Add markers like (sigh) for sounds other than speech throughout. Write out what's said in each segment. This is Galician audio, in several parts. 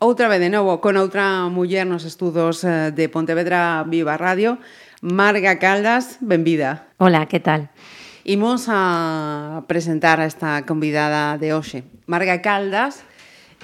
Outra vez de novo con outra muller nos estudos eh, de Pontevedra Viva Radio, Marga Caldas, benvida. Hola, que tal? Imos a presentar a esta convidada de hoxe. Marga Caldas,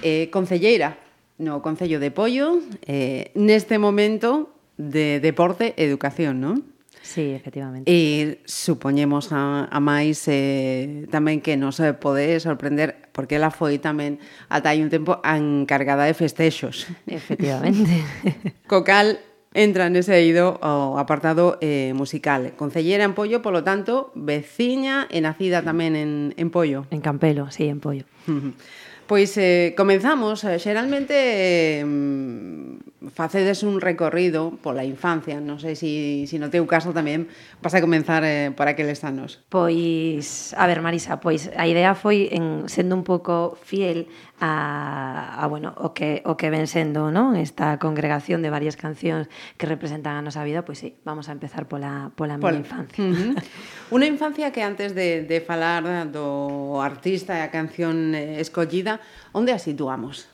eh, concelleira no Concello de Pollo, eh, neste momento de Deporte e Educación, non? Sí, efectivamente. E supoñemos a, a máis eh, tamén que nos eh, pode sorprender porque ela foi tamén ata hai un tempo a encargada de festexos. Efectivamente. (laughs) Co cal entra nese eido o apartado eh, musical. Concellera en Pollo, polo tanto, veciña e nacida tamén en, en Pollo. En Campelo, sí, en Pollo. Pois eh, comenzamos, eh, xeralmente eh, facedes un recorrido pola infancia, non sei se, se no teu caso tamén vas a comenzar eh, por aqueles anos. Pois, a ver, Marisa, pois a idea foi en sendo un pouco fiel a, a bueno, o que o que ven sendo, non? Esta congregación de varias cancións que representan a nosa vida, pois sí, vamos a empezar pola pola Pol. miña infancia. Uh (laughs) -huh. Una infancia que antes de de falar do artista e a canción eh, escollida, onde a situamos?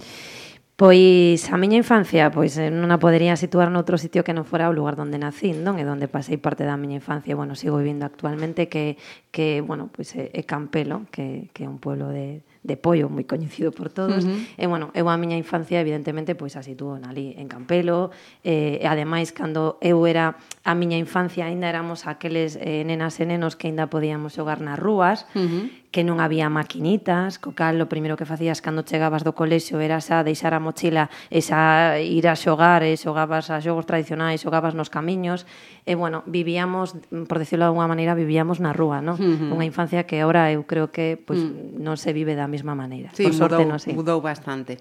Pois a miña infancia, pois eh, non a podería situar noutro sitio que non fora o lugar onde nací, non? E onde pasei parte da miña infancia, bueno, sigo vivindo actualmente que que, bueno, pois é, é Campelo, que que é un pueblo de de Pollo, moi coñecido por todos. Uh -huh. E, bueno, eu a miña infancia, evidentemente, pois a situo ali en Campelo. eh, e ademais, cando eu era a miña infancia aínda éramos aqueles eh, nenas e nenos que aínda podíamos xogar nas rúas, uh -huh. que non había maquinitas, co cal o primeiro que facías cando chegabas do colexio era xa deixar a mochila e xa ir a xogar, e xogabas a xogos tradicionais, xogabas nos camiños, e bueno, vivíamos, por decirlo de alguma maneira, vivíamos na rúa, non? Uh -huh. Unha infancia que agora eu creo que pois, pues, uh -huh. non se vive da mesma maneira. Sí, por sorte, mudou, non sei. mudou bastante.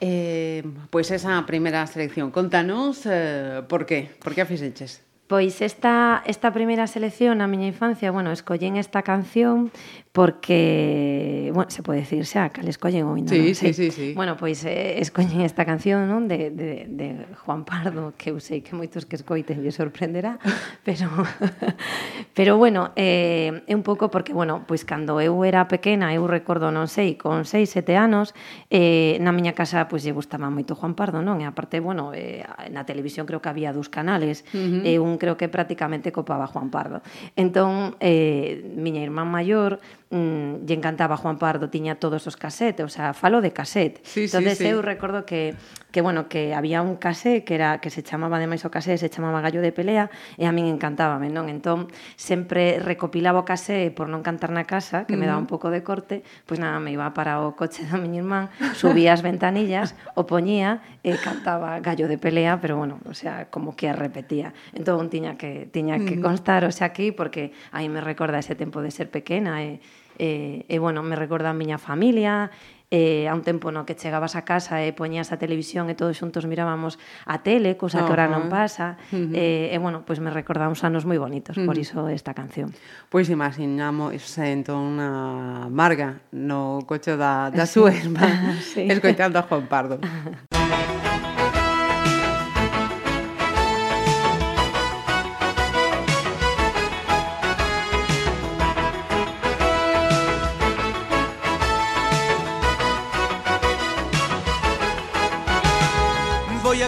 Eh, pois esa primeira selección, contanos eh, por qué, por que a fixeches? Pois esta, esta primeira selección na miña infancia, bueno, escollín esta canción porque, bueno, se pode decir xa, que le escollen ou non. Sí, non sí, sí, sí. Bueno, pois eh, escollen esta canción non? De, de, de Juan Pardo, que eu sei que moitos que escoiten lle sorprenderá, (laughs) pero, (laughs) pero bueno, eh, é un pouco porque, bueno, pois cando eu era pequena, eu recordo, non sei, con 6, 7 anos, eh, na miña casa, pois lle gustaba moito Juan Pardo, non? E aparte, bueno, eh, na televisión creo que había dous canales, uh -huh. eh, un creo que prácticamente copaba Juan Pardo. Entón, eh, miña irmán maior mm, lle encantaba Juan Pardo, tiña todos os casetes, o sea, falo de casete. Sí, Entonces sí, sí. eu recordo que que bueno, que había un casé que era que se chamaba ademais o casé, se chamaba Gallo de pelea e a min encantábame, non? Entón sempre recopilaba o casé por non cantar na casa, que me daba un pouco de corte, pois pues nada, me iba para o coche da miña irmán, subía as ventanillas, o poñía e cantaba Gallo de pelea, pero bueno, o sea, como que repetía. Entón tiña que tiña que mm. constar, o sea, aquí porque aí me recorda ese tempo de ser pequena e eh, E, e bueno, me recorda a miña familia, eh, a un tempo no que chegabas a casa e poñías a televisión e todos xuntos mirábamos a tele, cosa uh -huh. que ahora non pasa. Uh -huh. eh, e, bueno, pois pues me recorda uns anos moi bonitos, uh -huh. por iso esta canción. Pois pues imaginamos entón unha marga no coche da, da sí. súa irmá, (laughs) sí. escoitando a Juan Pardo. (laughs)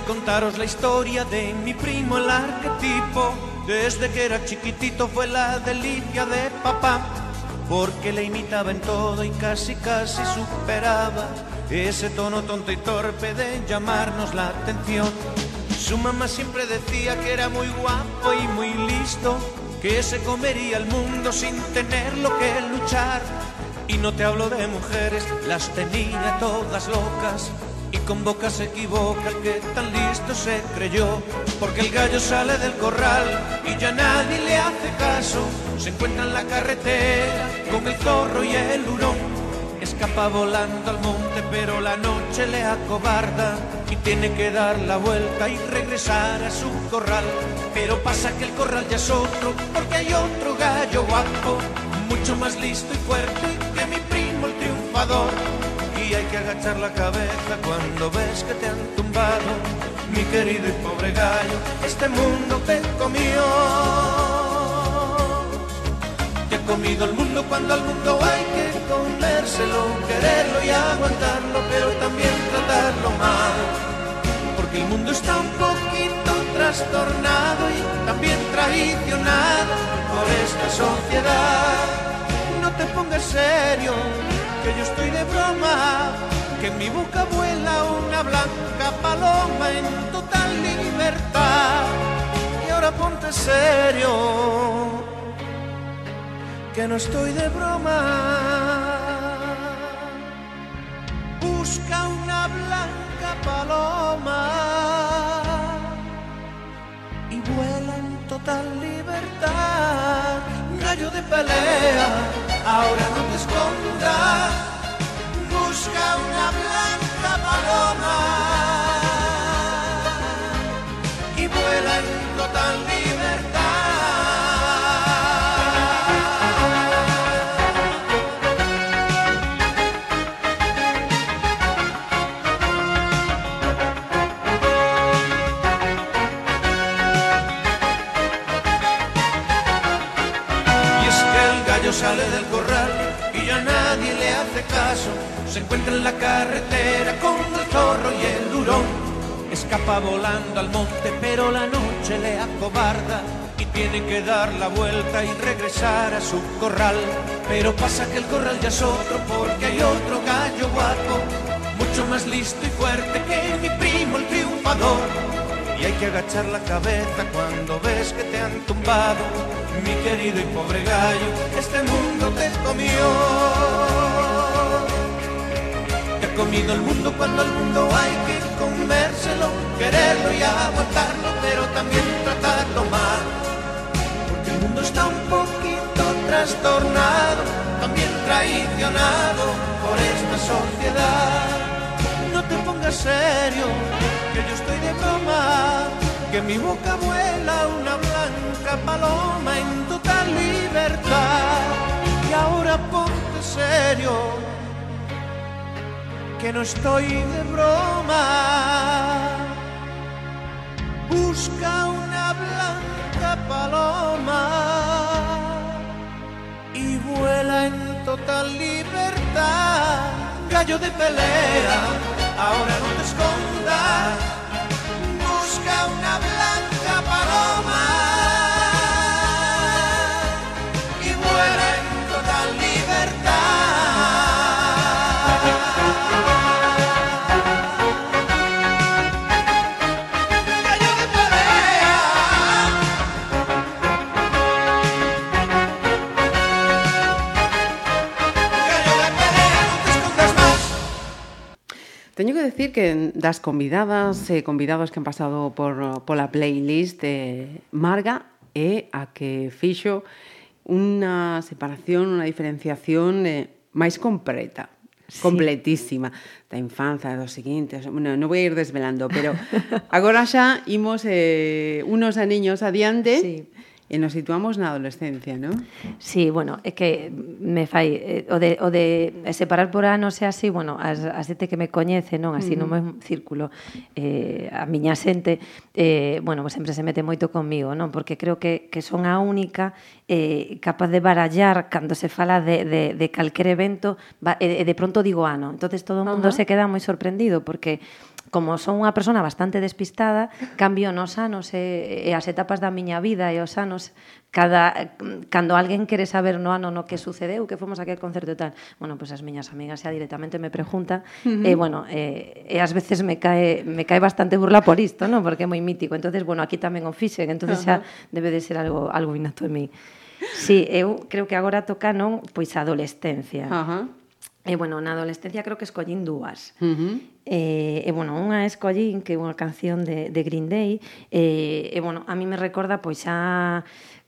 contaros la historia de mi primo el arquetipo. Desde que era chiquitito fue la delicia de papá, porque le imitaba en todo y casi casi superaba ese tono tonto y torpe de llamarnos la atención. Su mamá siempre decía que era muy guapo y muy listo, que se comería el mundo sin tenerlo que luchar. Y no te hablo de mujeres, las tenía todas locas. Y con boca se equivoca el que tan listo se creyó. Porque el gallo sale del corral y ya nadie le hace caso. Se encuentra en la carretera con el zorro y el hurón. Es Escapa volando al monte, pero la noche le acobarda y tiene que dar la vuelta y regresar a su corral. Pero pasa que el corral ya es otro, porque hay otro gallo guapo, mucho más listo y fuerte que mi primo el triunfador. Y hay que agachar la cabeza cuando ves que te han tumbado, mi querido y pobre gallo, este mundo te comió. Te ha comido el mundo cuando al mundo hay que comérselo, quererlo y aguantarlo, pero también tratarlo mal. Porque el mundo está un poquito trastornado y también traicionado por esta sociedad. No te pongas serio, que yo estoy de broma, que en mi boca vuela una blanca paloma en total libertad. Y ahora ponte serio que no estoy de broma. Busca una blanca paloma y vuela en total libertad. De pelea, ahora no te escondas. Busca una blanca paloma y vuela en total libertad. Sale del corral y ya nadie le hace caso. Se encuentra en la carretera con el zorro y el hurón. Escapa volando al monte, pero la noche le acobarda y tiene que dar la vuelta y regresar a su corral. Pero pasa que el corral ya es otro porque hay otro gallo guapo, mucho más listo y fuerte que mi primo el triunfador. Y hay que agachar la cabeza cuando ves que te han tumbado, mi querido y pobre gallo, este mundo te comió. Te ha comido el mundo cuando al mundo hay que comérselo, quererlo y aguantarlo, pero también tratarlo mal. Porque el mundo está un poquito trastornado, también traicionado por esta sociedad. No te pongas serio, que yo estoy de broma, que mi boca vuela una blanca paloma en total libertad. Y ahora ponte serio, que no estoy de broma. Busca una blanca paloma y vuela en total libertad. Gallo de pelea, ahora no te escondas. Teño que decir que das convidadas e eh, convidados que han pasado por, pola playlist de Marga é a que fixo unha separación, unha diferenciación eh, máis completa completísima sí. da infanza, dos seguintes, bueno, non vou ir desvelando, pero agora xa imos eh, unos aniños adiante. Sí E nos situamos na adolescencia, non? Sí, bueno, é que me fai... Eh, o de, o de separar por anos e así, bueno, as, a xente que me coñece, non? Así uh -huh. no meu círculo, eh, a miña xente, eh, bueno, sempre se mete moito comigo, non? Porque creo que, que son a única eh, capaz de barallar cando se fala de, de, de calquer evento, va, e de pronto digo ah, ano. entonces todo o mundo uh -huh. se queda moi sorprendido porque como son unha persona bastante despistada, cambio nos anos e, e as etapas da miña vida e os anos cada cando alguén quere saber no ano no que sucedeu, que fomos a aquel concerto e tal. Bueno, pois pues as miñas amigas xa directamente me pregunta uh -huh. e bueno, e, e ás veces me cae me cae bastante burla por isto, non? Porque é moi mítico. Entonces, bueno, aquí tamén o fixen, entonces xa uh -huh. debe de ser algo algo innato en mí. Sí, eu creo que agora toca non pois a adolescencia. Ajá. Uh -huh E, bueno, na adolescencia creo que escollín dúas. Uh -huh. E, e, bueno, unha escollín que é unha canción de, de Green Day. E, e, bueno, a mí me recorda, pois, xa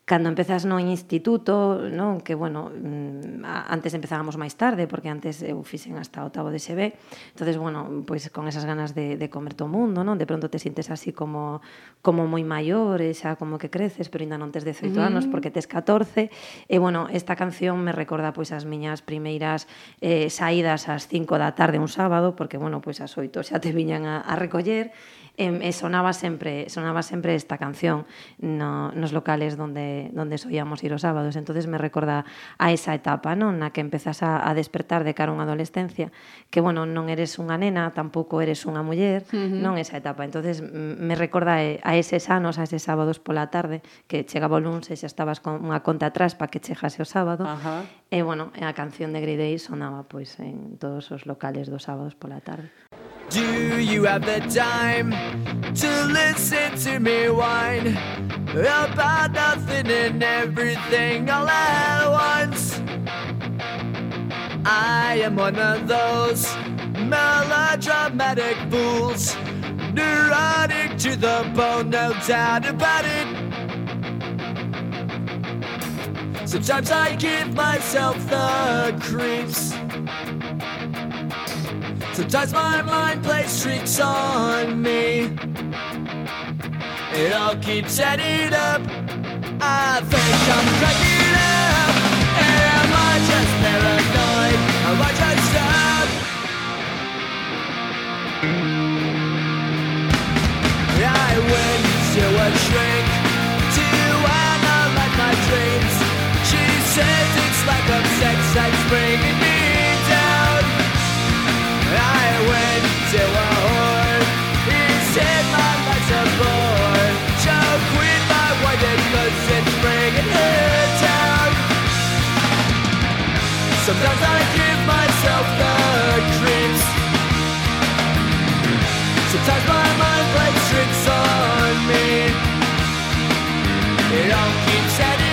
cando empezas no instituto, non, que bueno, mm, antes empezábamos máis tarde porque antes eu fixen hasta o octavo de xB. Entonces, bueno, pois con esas ganas de de comer todo o mundo, non? De pronto te sintes así como como moi maior, e xa como que creces, pero ainda non tes 18 mm. anos porque tes 14. E bueno, esta canción me recorda pois as miñas primeiras eh saídas ás 5 da tarde un sábado, porque bueno, pois ás 8 xa te viñan a, a recoller e, e eh, sonaba sempre sonaba sempre esta canción no, nos locales donde donde soíamos ir os sábados, entonces me recorda a esa etapa, non, na que empezas a, a despertar de cara a unha adolescencia, que bueno, non eres unha nena, tampouco eres unha muller, uh -huh. non esa etapa. Entonces me recorda eh, a eses anos, a eses sábados pola tarde, que chegaba o lunes e xa estabas con unha conta atrás para que chegase o sábado. Ajá. E bueno, a canción de Grey Day sonaba pois en todos os locales dos sábados pola tarde. Do you have the time to listen to me whine about nothing and everything all at once? I am one of those melodramatic fools, neurotic to the bone, no doubt about it. Sometimes I give myself the creeps. Sometimes my mind plays tricks on me. It all keeps adding up. I think I'm cracking up. Am I just paranoid? Am I just up? I went to a shrink Sometimes I give myself the creeps. Sometimes my mind plays tricks on me. It all keeps adding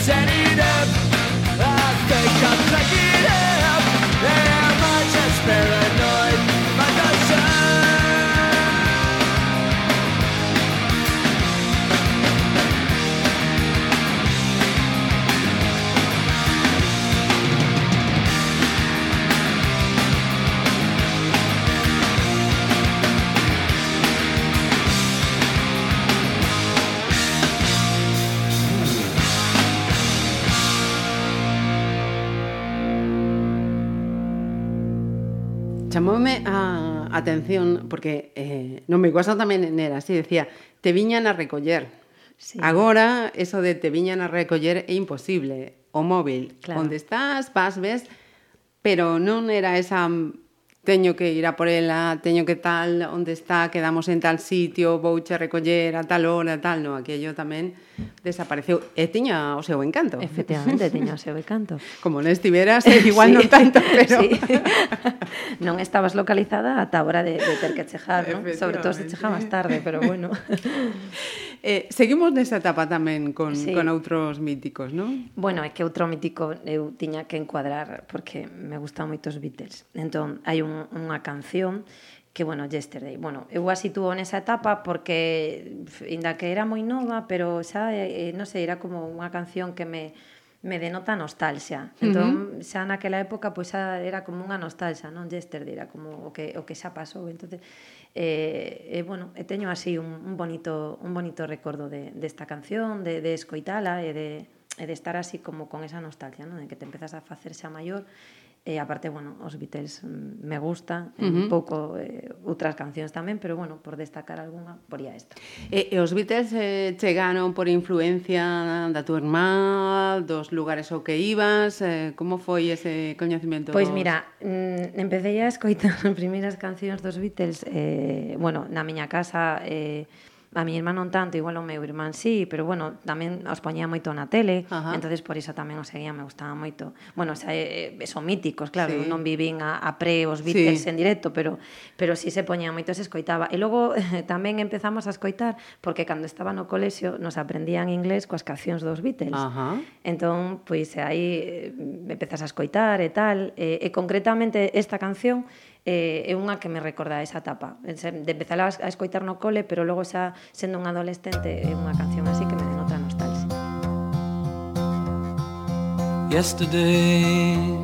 Set it up. I think I'm taking atención mm. porque eh, no me guasa tamén era así, decía, te viñan a recoller. Sí. Agora, eso de te viñan a recoller é imposible. O móvil, claro. onde estás, vas, ves, pero non era esa teño que ir a por ela, teño que tal, onde está, quedamos en tal sitio, vouche che recoller a tal hora, tal, no, aquello tamén desapareceu e tiña o seu encanto. Efectivamente, tiña o seu encanto. (laughs) Como non estiveras, eh, igual sí. non tanto, (laughs) pero... Sí. (laughs) non estabas localizada ata a hora de, de ter que chejar, non? Sobre todo se chejabas tarde, pero bueno. Eh, seguimos nesta etapa tamén con, sí. con outros míticos, non? Bueno, é que outro mítico eu tiña que encuadrar porque me gustan moito os Beatles. Entón, hai un, unha canción que, bueno, Yesterday. Bueno, eu a situo nesa etapa porque, inda que era moi nova, pero xa, eh, non sei, era como unha canción que me me denota nostalgia. Entón, uh -huh. xa naquela época pois xa era como unha nostalgia, non yesterday, era como o que o que xa pasou. Entonces, E, e bueno, e teño así un, un bonito un bonito recordo de, desta canción, de, de escoitala e de, e de estar así como con esa nostalgia, non? De que te empezas a facer xa maior E aparte, bueno, os Beatles mm, me gusta, eh, uh -huh. un pouco eh, outras cancións tamén, pero bueno, por destacar algunha, poría esta. E, e os Beatles eh, chegaron por influencia da tua irmá, dos lugares ao que ibas, eh, como foi ese coñecemento? Pois dos... mira, mm, empecé a escoitar (laughs) as primeiras cancións dos Beatles, eh, bueno, na miña casa... Eh, a mi irmán non tanto, igual o meu irmán sí, pero bueno, tamén os poñía moito na tele, Ajá. entonces por iso tamén os seguía, me gustaba moito. Bueno, o sea, eh, son míticos, claro, sí. non vivín a, a pre os Beatles sí. en directo, pero pero si sí se poñía moito, se escoitaba. E logo (laughs) tamén empezamos a escoitar, porque cando estaba no colexio nos aprendían inglés coas cancións dos Beatles. Ajá. Entón, pois aí eh, empezas a escoitar e tal, e, e concretamente esta canción eh, é unha que me recorda esa etapa. De empezar a escoitar no cole, pero logo xa sendo un adolescente é unha canción así que me denota nostalgia. Yesterday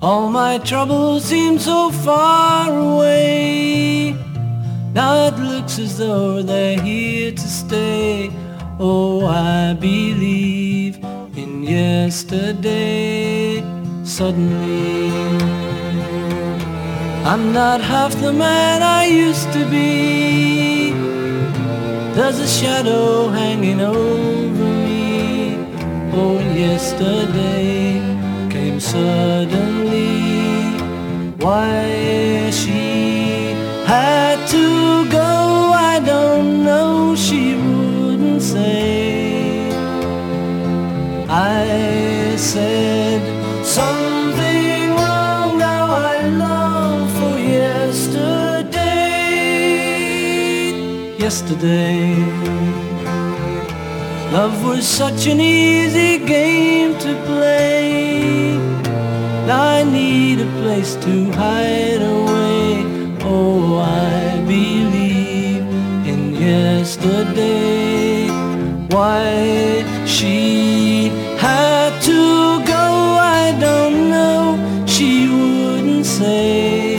All my troubles seem so far away Now it looks as though they're here to stay Oh, I believe in yesterday suddenly I'm not half the man I used to be. There's a shadow hanging over me. Oh, yesterday came suddenly. Why she had to go I don't know. She wouldn't say. I said Yesterday. Love was such an easy game to play. I need a place to hide away. Oh, I believe in yesterday. Why she had to go I don't know. She wouldn't say.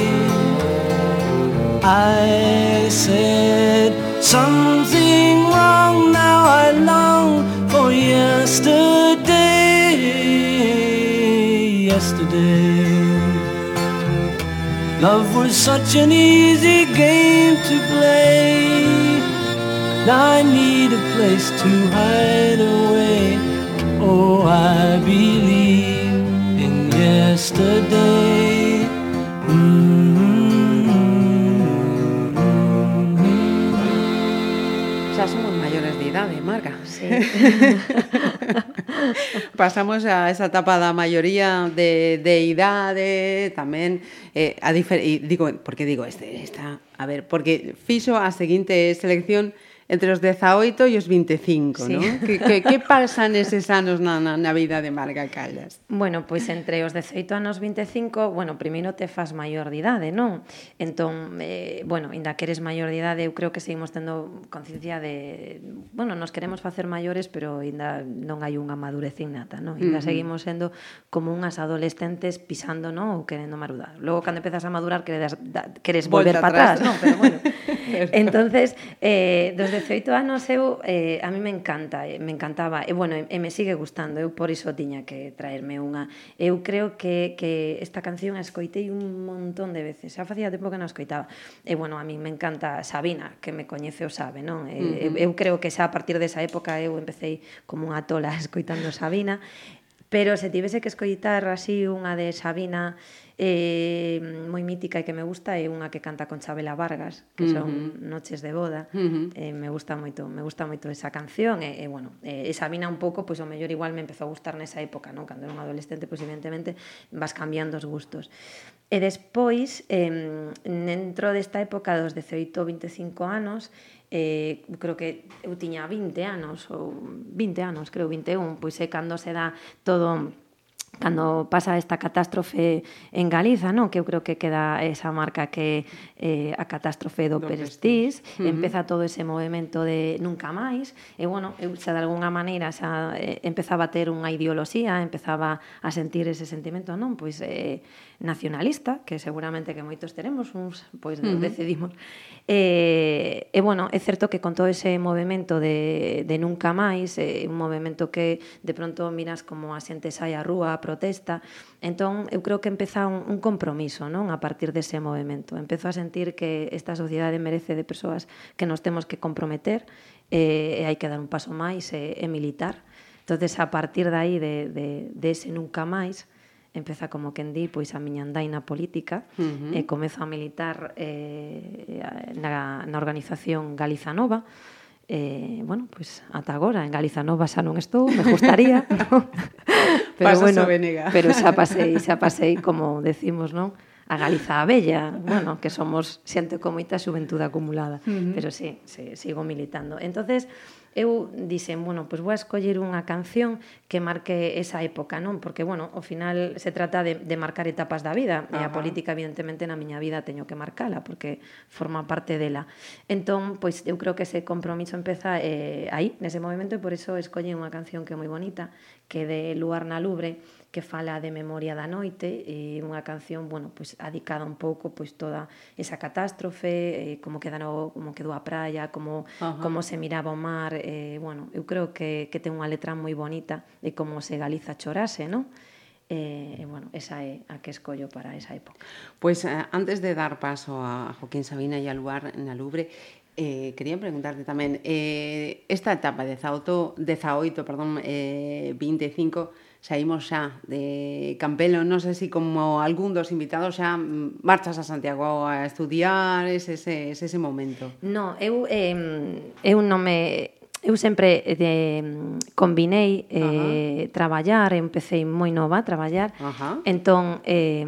I Yesterday. Love was such an easy game to play. Now I need a place to hide away. Oh, I believe in yesterday. Mm-hmm. Xa somos maiores de idade, eh, Marga. Sí. (laughs) (laughs) Pasamos a esa etapa da maioría de, de idade, tamén eh, a difer e digo, porque digo este, esta, a ver, porque fixo a seguinte selección entre os 18 e os 25, sí. non? Que, que, que pasa eses anos na, na, na vida de Marga Callas? Bueno, pois entre os 18 anos 25, bueno, primeiro te faz maior de idade, non? Entón, eh, bueno, inda que eres maior de idade, eu creo que seguimos tendo conciencia de, bueno, nos queremos facer maiores, pero inda non hai unha madurez innata, non? Inda uh -huh. seguimos sendo como unhas adolescentes pisando, non? Ou querendo marudar. Logo, cando empezas a madurar, queres, da, queres volver para atrás non? Pero bueno, (laughs) (laughs) entonces, eh, dos 18 anos eu, eh, a mí me encanta, eh, me encantaba, e bueno, e, e me sigue gustando, eu por iso tiña que traerme unha. Eu creo que, que esta canción a escoitei un montón de veces, xa facía tempo que non a escoitaba. E bueno, a mí me encanta Sabina, que me coñece o sabe, non? E, uh -huh. eu, eu creo que xa a partir desa época eu empecé como unha tola (laughs) escoitando Sabina, pero se tivese que escoitar así unha de Sabina eh, moi mítica e que me gusta é unha que canta con Chabela Vargas que son uh -huh. Noches de boda uh -huh. eh, me gusta moito me gusta moito esa canción e, e bueno, eh, esa vina un pouco pois o mellor igual me empezou a gustar nesa época non? cando era un adolescente, pois evidentemente vas cambiando os gustos e despois eh, dentro desta época dos 18 25 anos eh, creo que eu tiña 20 anos ou 20 anos, creo 21 pois é cando se dá todo cando pasa esta catástrofe en Galiza, non? Que eu creo que queda esa marca que eh, a catástrofe do, do Prestige, uh -huh. empeza todo ese movimento de nunca máis, e bueno, eu xa de algunha maneira xa eh, empezaba a ter unha ideoloxía, empezaba a sentir ese sentimento, non? Pois eh, nacionalista, que seguramente que moitos teremos, uns pois uh -huh. decidimos. Eh, e bueno, é certo que con todo ese movimento de, de nunca máis, eh, un movimento que de pronto miras como a xente sai a rúa, protesta. Entón, eu creo que empeza un, un compromiso non a partir dese movimento. Empezo a sentir que esta sociedade merece de persoas que nos temos que comprometer eh, e hai que dar un paso máis e, eh, e militar. entonces a partir de aí, de, de, de ese nunca máis, empeza como quen di pois a miña andaina política uh -huh. e comezo a militar eh, na, na organización Galiza Nova Eh, bueno, pois pues, ata agora en Galiza Nova xa non estou, me gustaría, (laughs) pero, pero Pasas bueno, pero xa pasei, xa pasei como decimos, non? A Galiza a Bella, bueno, que somos xente con moita xuventude acumulada, uh -huh. pero sí, sí, sigo militando. Entonces, eu dixen, bueno, pois vou a escoller unha canción que marque esa época, non? Porque, bueno, ao final se trata de, de marcar etapas da vida, Ajá. e a política, evidentemente, na miña vida teño que marcala, porque forma parte dela. Entón, pois, eu creo que ese compromiso empeza eh, aí, nese movimento, e por iso escolle unha canción que é moi bonita, que é de Luar na Lubre, que fala de Memoria da Noite, e unha canción, bueno, pois adicada un pouco pois toda esa catástrofe, eh, como queda no, como quedou a praia, como Ajá. como se miraba o mar, eh, bueno, eu creo que que ten unha letra moi bonita de como se Galiza chorase, non? E, eh, bueno, esa é a que escollo para esa época. Pois pues, eh, antes de dar paso a Joaquín Sabina e a Luar na Lubre, Eh, quería preguntarte tamén, eh, esta etapa de 18, 18 perdón, eh, 25, saímos xa de Campelo, non sei se como algún dos invitados xa marchas a Santiago a estudiar, ese, ese, ese momento. No, eu, eh, eu non me eu sempre eh, de, combinei uh -huh. eh, traballar, empecé moi nova a traballar, uh -huh. entón eh,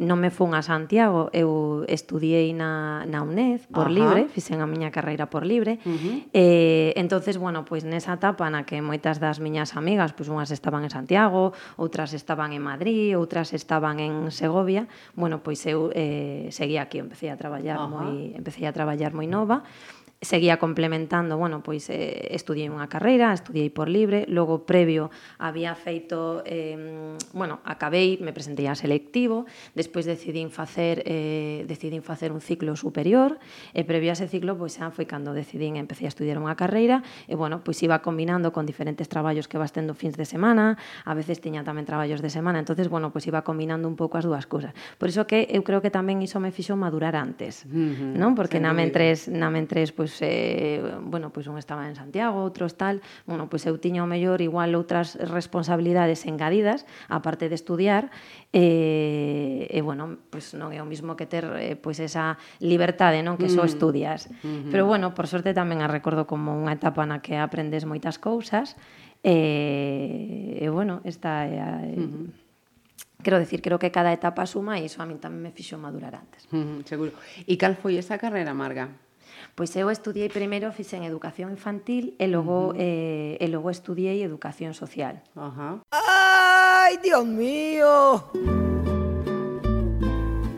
non me fun a Santiago, eu estudiei na, na UNED por uh -huh. libre, fixen a miña carreira por libre, uh -huh. eh, entonces bueno, pois nesa etapa na que moitas das miñas amigas, pois unhas estaban en Santiago, outras estaban en Madrid, outras estaban en Segovia, bueno, pois eu eh, seguía aquí, empecé a traballar uh -huh. moi, empecé a traballar moi nova, uh -huh seguía complementando, bueno, pois eh, estudiei unha carreira, estudiei por libre, logo previo había feito, eh, bueno, acabei, me presentei a selectivo, despois decidín facer, eh, decidín facer un ciclo superior, e previo a ese ciclo, pois xa foi cando decidín, empecé a estudiar unha carreira, e bueno, pois iba combinando con diferentes traballos que vas tendo fins de semana, a veces tiña tamén traballos de semana, entonces bueno, pois iba combinando un pouco as dúas cousas. Por iso que eu creo que tamén iso me fixo madurar antes, uh -huh, non? Porque na mentres, na mentres, pois pois eh, bueno, pois un estaba en Santiago, outros tal, bueno, pois eu tiña o mellor igual outras responsabilidades engadidas, aparte de estudiar, eh, e bueno, pois non é o mismo que ter eh, pois esa libertade, non, que só mm. estudias. Mm -hmm. Pero bueno, por sorte tamén a recordo como unha etapa na que aprendes moitas cousas, e, eh, e eh, bueno, esta é a, eh, uh quero decir, creo que cada etapa suma e iso a min tamén me fixo madurar antes. Mm, seguro. E cal foi esa carreira, Marga? Pois eu estudiei primeiro, fixen educación infantil e logo, uh -huh. eh, e logo estudiei educación social. Uh -huh. ¡Ay, Dios mío!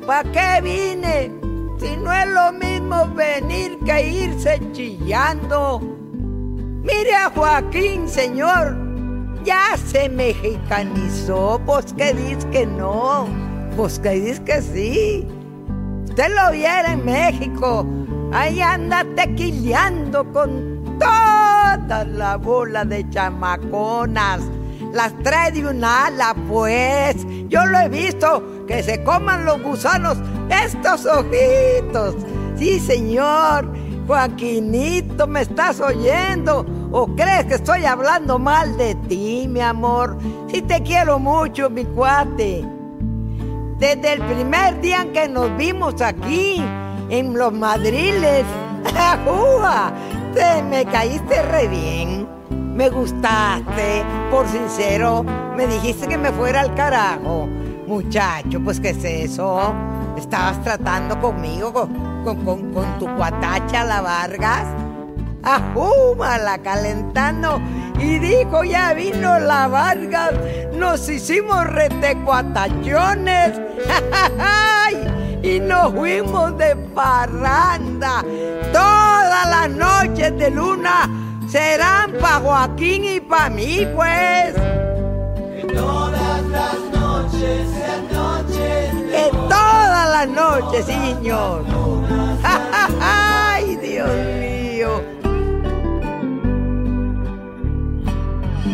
¿Para qué vine? Si no es lo mismo venir que irse chillando. Mire a Joaquín, señor. Ya se mexicanizó. Vos que dices que no. Vos que dices que sí. Usted lo viera en México Ahí anda tequileando con toda la bola de chamaconas. Las trae de un ala, pues. Yo lo he visto, que se coman los gusanos estos ojitos. Sí, señor. Joaquinito, ¿me estás oyendo? ¿O crees que estoy hablando mal de ti, mi amor? Sí te quiero mucho, mi cuate. Desde el primer día en que nos vimos aquí, en los madriles. (laughs) ¡Ajúa! Te me caíste re bien. Me gustaste, por sincero. Me dijiste que me fuera al carajo. Muchacho, pues ¿qué es eso? Estabas tratando conmigo, con, con, con, tu cuatacha, la Vargas. la calentando y dijo, ya vino la Vargas, nos hicimos retecuatachones (laughs) y nos fuimos de parranda. Todas las noches de luna serán para Joaquín y para mí, pues. Que todas las noches sean noches de Que todas las noches, señor. (laughs) Ay, Dios mío.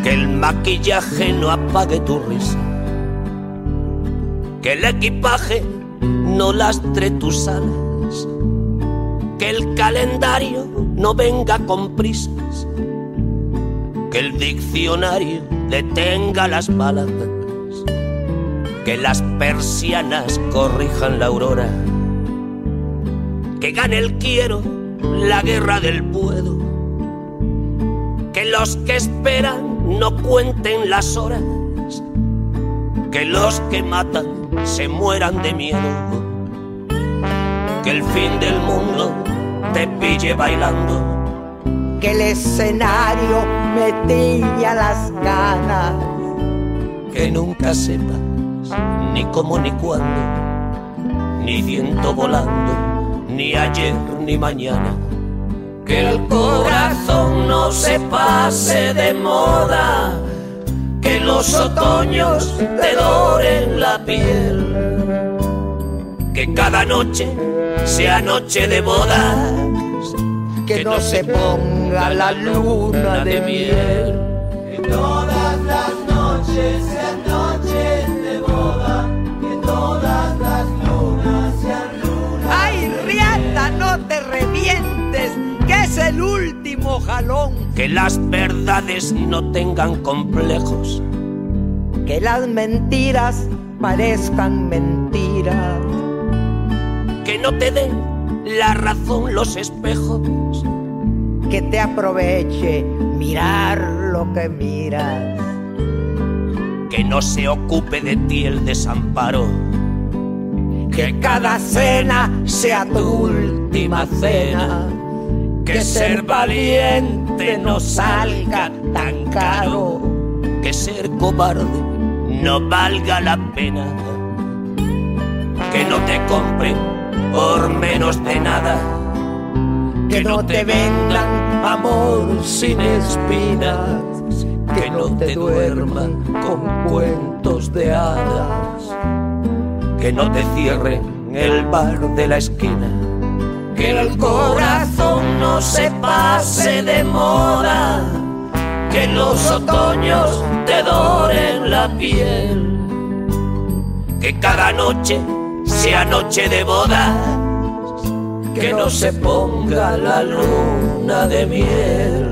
Que el maquillaje no apague tu risa. Que el equipaje no lastre tus alas. Que el calendario no venga con prisas. Que el diccionario detenga las palabras. Que las persianas corrijan la aurora. Que gane el quiero la guerra del puedo. Que los que esperan no cuenten las horas. Que los que matan se mueran de miedo. Que el fin del mundo te pille bailando. Que el escenario me tiña las ganas. Que nunca sepas ni cómo ni cuándo. Ni viento volando, ni ayer ni mañana. Que el corazón no se pase de moda. Que los otoños te doren la piel. Que cada noche sea noche de bodas. Que no se ponga la luna de miel. Que todas las noches sean noches de boda. Que todas las lunas sean lunas. Ay, Riata, no te revientes, que es el último Que las verdades no tengan complejos. Que las mentiras parezcan mentiras. Que no te den la razón los espejos. Que te aproveche mirar lo que miras. Que no se ocupe de ti el desamparo. Que cada cena sea tu última cena. Que ser valiente no salga tan caro. Que ser cobarde no valga la pena. Que no te compren por menos de nada. Que no te vendan amor sin espinas. Que no te duerman con cuentos de hadas. Que no te cierren el bar de la esquina. Que el corazón no se pase de moda. Que los otoños te doren la piel. Que cada noche sea noche de bodas. Que no se ponga la luna de miel.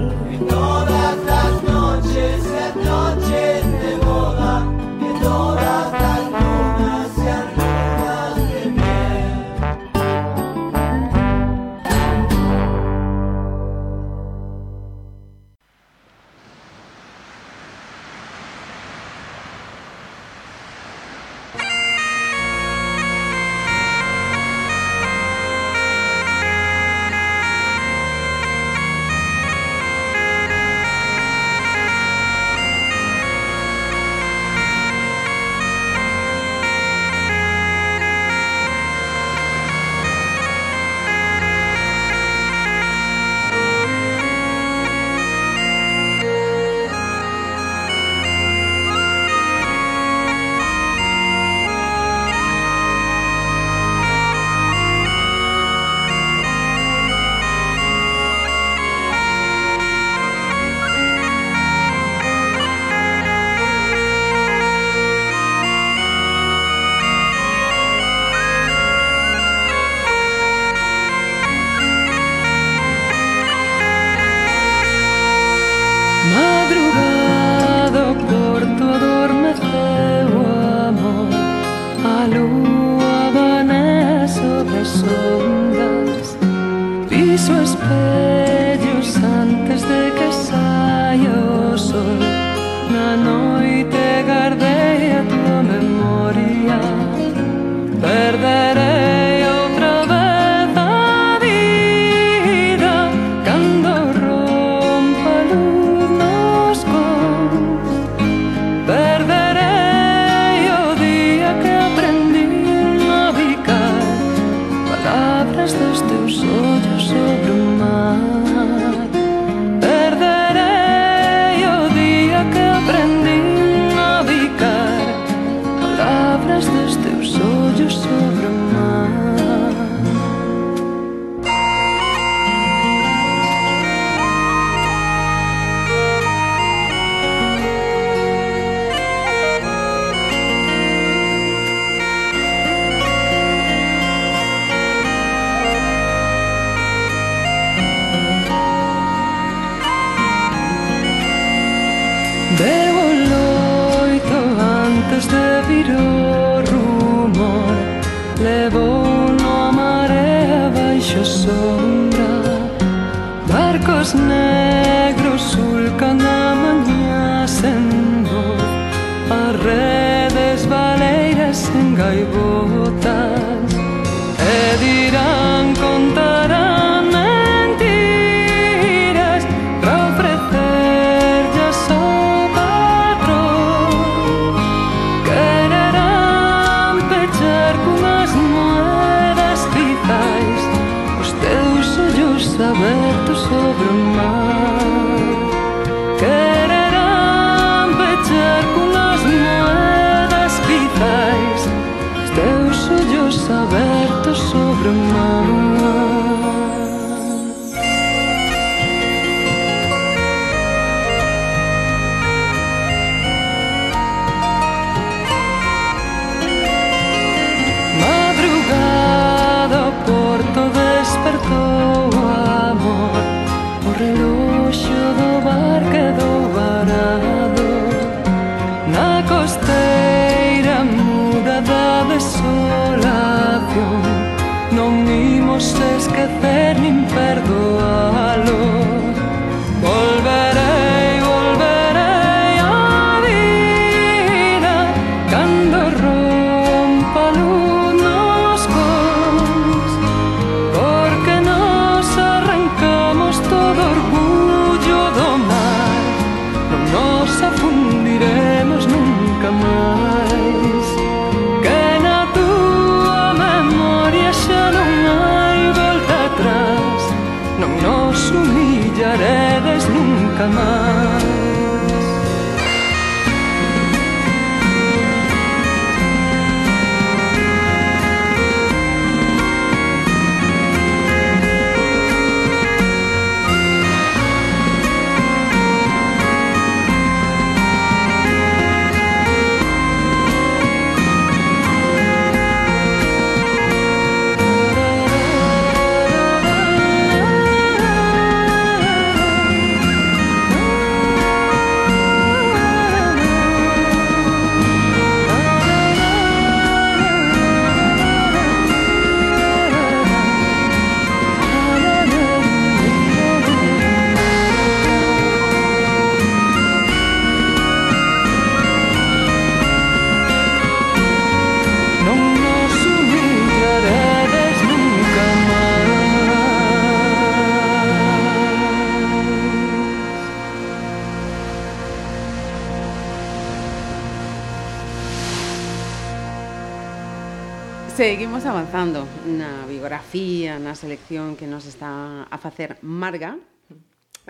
Seguimos avanzando na biografía, na selección que nos está a facer Marga.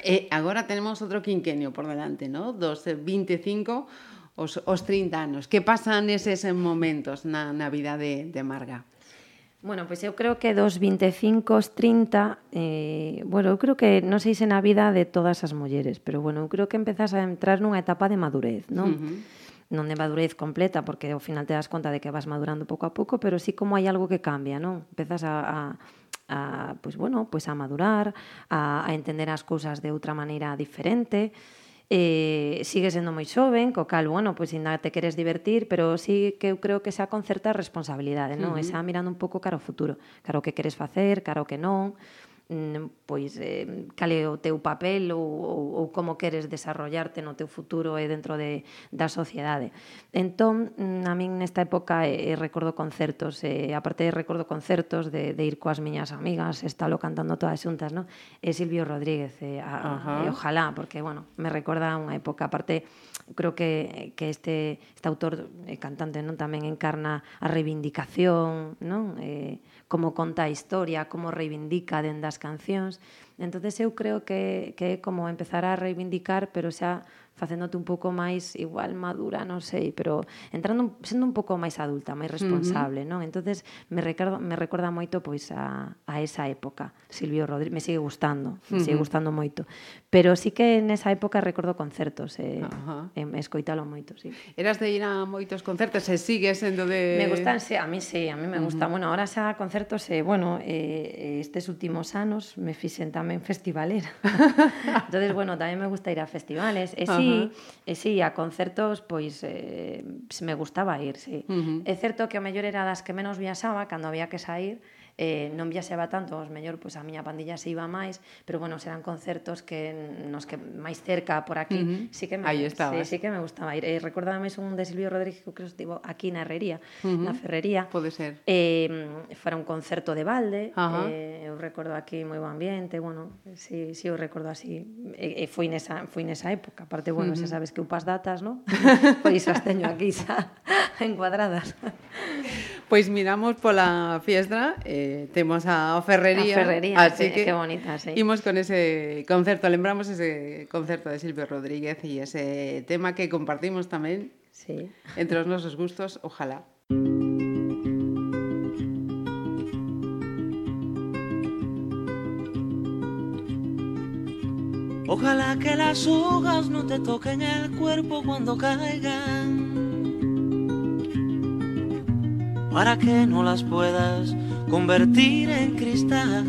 E agora tenemos outro quinquenio por delante, ¿no? Dos eh, 25 os, os 30 anos. Que pasan eses momentos na, na vida de, de Marga? Bueno, pois pues eu creo que dos 25 aos 30, eh, bueno, eu creo que non sei se na vida de todas as mulleres, pero bueno, eu creo que empezas a entrar nunha etapa de madurez, non? Uh -huh non de madurez completa, porque ao final te das conta de que vas madurando pouco a pouco, pero sí como hai algo que cambia, non? Empezas a, a a, pues bueno, pues a madurar, a, a entender as cousas de outra maneira diferente. Eh, sigue sendo moi xoven, co cal, bueno, pois pues, ainda te queres divertir, pero sí que eu creo que xa con certa responsabilidade, non? Uh -huh. Esa mirando un pouco cara ao futuro, cara o que queres facer, cara o que non. Mm, pois eh, cal é o teu papel ou, ou, ou como queres desarrollarte no teu futuro e dentro de, da sociedade. Entón, mm, a min nesta época eh, eh, recordo concertos, eh, aparte de recordo concertos de, de ir coas miñas amigas, estalo cantando todas xuntas, no? E Silvio Rodríguez, eh, a, uh -huh. eh, ojalá, porque, bueno, me recorda unha época, aparte, creo que, que este, este autor, eh, cantante, non tamén encarna a reivindicación, non? Eh, como conta a historia, como reivindica dende as cancións. Entonces eu creo que, que é como empezar a reivindicar, pero xa facéndote un pouco máis igual madura, non sei, pero entrando sendo un pouco máis adulta, máis responsable, uh -huh. non? Entonces me recorda me recorda moito pois a a esa época. Silvio Rodríguez me sigue gustando, me uh -huh. sigue gustando moito, pero sí que nesa época recordo concertos, eh, uh -huh. eh escoitalo moito, sí. Eras de ir a moitos concertos, e eh, sigues sendo de Me gustan, sí, a mí sí, a mí me gusta. Uh -huh. Bueno, ahora xa concertos, eh, bueno, eh, estes últimos anos me fixen tamén festivalera. (laughs) Entonces, bueno, tamén me gusta ir a festivales. E sí, -huh. E si, sí, a concertos, pois, eh, me gustaba ir, sí. Uh -huh. É certo que o mellor era das que menos viaxaba, cando había que sair, eh, non viaxaba tanto, os mellor pois a miña pandilla se iba máis, pero bueno, serán concertos que nos que máis cerca por aquí, uh -huh. sí que me, Aí sí, sí que me gustaba ir. Eh, recordaba máis un de Silvio Rodríguez que creo estivo aquí na Herrería, uh -huh. na Ferrería. Pode ser. Eh, fora un concerto de balde, uh -huh. eh, eu recordo aquí moi bo ambiente, bueno, si, sí, si sí, eu recordo así, e, eh, e foi nesa foi nesa época. Aparte, bueno, uh -huh. xa sabes que upas datas, ¿no? (laughs) pois as teño aquí xa (laughs) encuadradas. Pois miramos pola fiestra, eh, temos a Ferrería, A Ferrería, así sí, que qué bonita, sí. Imos con ese concerto, lembramos ese concerto de Silvio Rodríguez e ese tema que compartimos tamén Sí. entre os nosos gustos, ojalá. Ojalá que las hojas no te toquen el cuerpo cuando caigan. Para que no las puedas convertir en cristal.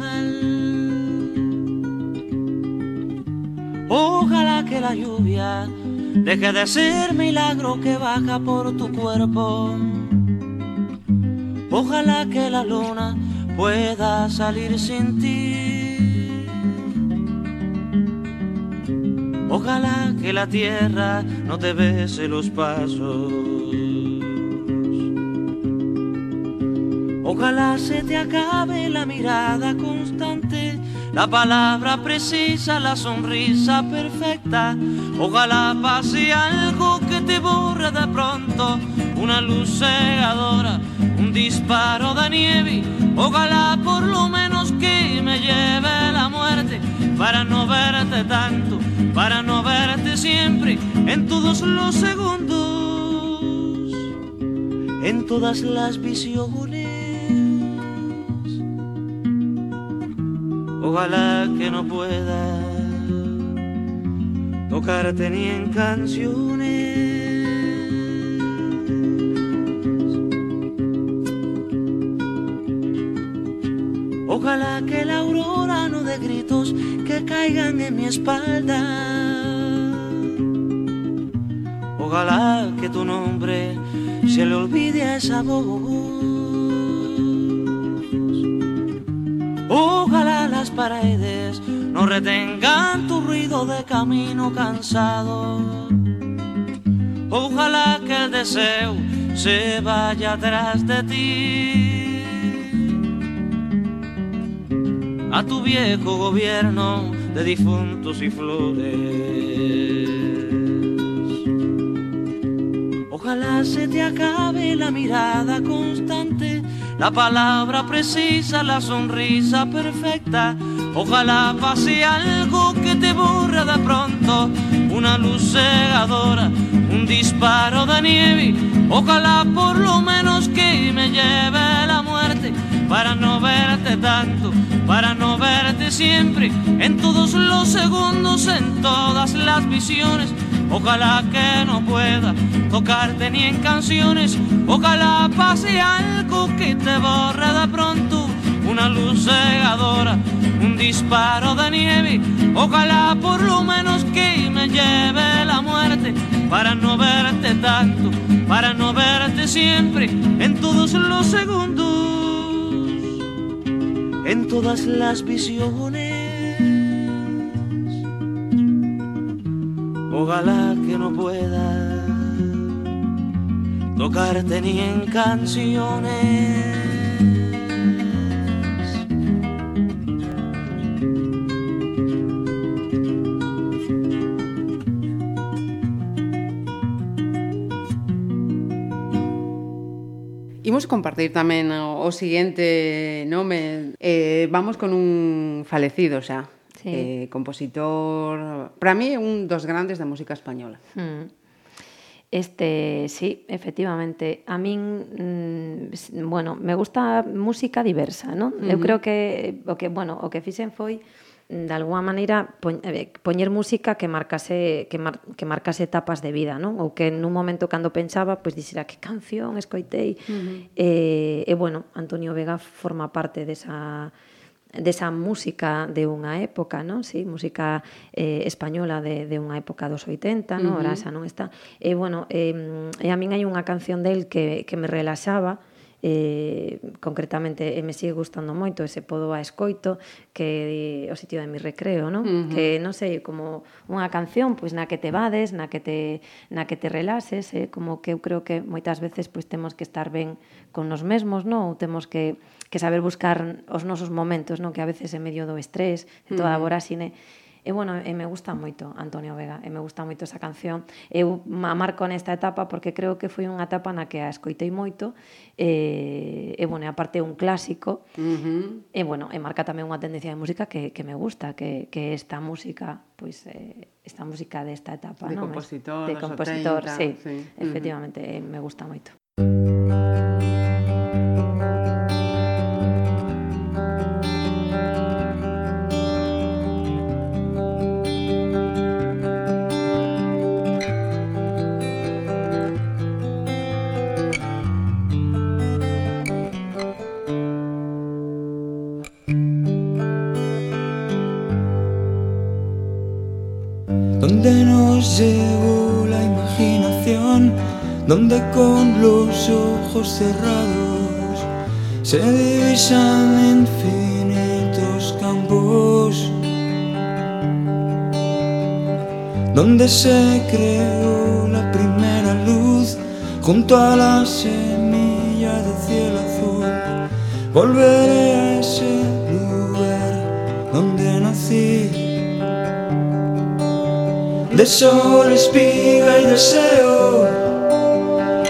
Ojalá que la lluvia deje de ser milagro que baja por tu cuerpo. Ojalá que la luna pueda salir sin ti. Ojalá que la tierra no te bese los pasos. Ojalá se te acabe la mirada constante, la palabra precisa, la sonrisa perfecta. Ojalá pase algo que te borre de pronto, una luz cegadora, un disparo de nieve. Ojalá por lo menos que me lleve la muerte para no verte tanto, para no verte siempre en todos los segundos, en todas las visiones. Ojalá que no pueda tocarte ni en canciones. Ojalá que la aurora no dé gritos que caigan en mi espalda. Ojalá que tu nombre se le olvide a esa voz. No retengan tu ruido de camino cansado. Ojalá que el deseo se vaya atrás de ti. A tu viejo gobierno de difuntos y flores. Ojalá se te acabe la mirada constante, la palabra precisa, la sonrisa perfecta. Ojalá pase algo que te borre de pronto, una luz cegadora, un disparo de nieve. Ojalá por lo menos que me lleve la muerte para no verte tanto, para no verte siempre, en todos los segundos, en todas las visiones. Ojalá que no pueda tocarte ni en canciones. Ojalá pase algo que te borre de pronto. Una luz cegadora, un disparo de nieve. Ojalá por lo menos que me lleve la muerte. Para no verte tanto, para no verte siempre. En todos los segundos, en todas las visiones. Ojalá que no pueda tocarte ni en canciones. Imos compartir tamén o, o seguinte nome. Eh, vamos con un falecido xa. Sí. Eh, compositor, para mí un dos grandes da música española. Mm. Este, sí, efectivamente. A min, mm, bueno, me gusta música diversa, non? Uh -huh. Eu creo que o que, bueno, o que fixen foi mm, de alguma maneira eh, poñer música que marcase que, mar, que marcase etapas de vida, non? Ou que nun momento cando pensaba, pois dixera que canción escoitei. Uh -huh. eh, e bueno, Antonio Vega forma parte desa desa música de unha época, non? Sí, música eh, española de, de unha época dos 80, non? Uh -huh. Ora xa non está. E, bueno, eh, e a min hai unha canción del que, que me relaxaba, eh, concretamente e me sigue gustando moito ese podo a escoito que o sitio de mi recreo, non? Uh -huh. Que non sei, como unha canción pois na que te vades, na que te na que te relaxes, eh? como que eu creo que moitas veces pois temos que estar ben con nos mesmos, non? Ou temos que que saber buscar os nosos momentos, non? Que a veces en medio do estrés, de toda uh -huh. a vorásine, E, bueno, e me gusta moito Antonio Vega, e me gusta moito esa canción. Eu a marco nesta etapa porque creo que foi unha etapa na que a escoitei moito, e, e bueno, e aparte un clásico, uh -huh. e, bueno, e marca tamén unha tendencia de música que, que me gusta, que, que esta música, pois, pues, eh, esta música desta etapa, de non? Compositor, de compositor, 80, sí, sí, efectivamente, uh -huh. me gusta moito. Donde nos llevó la imaginación, donde con los ojos cerrados se divisan infinitos campos, donde se creó la primera luz junto a la semilla de cielo azul. Volveré a ese lugar donde nací de sol, espiga y deseo.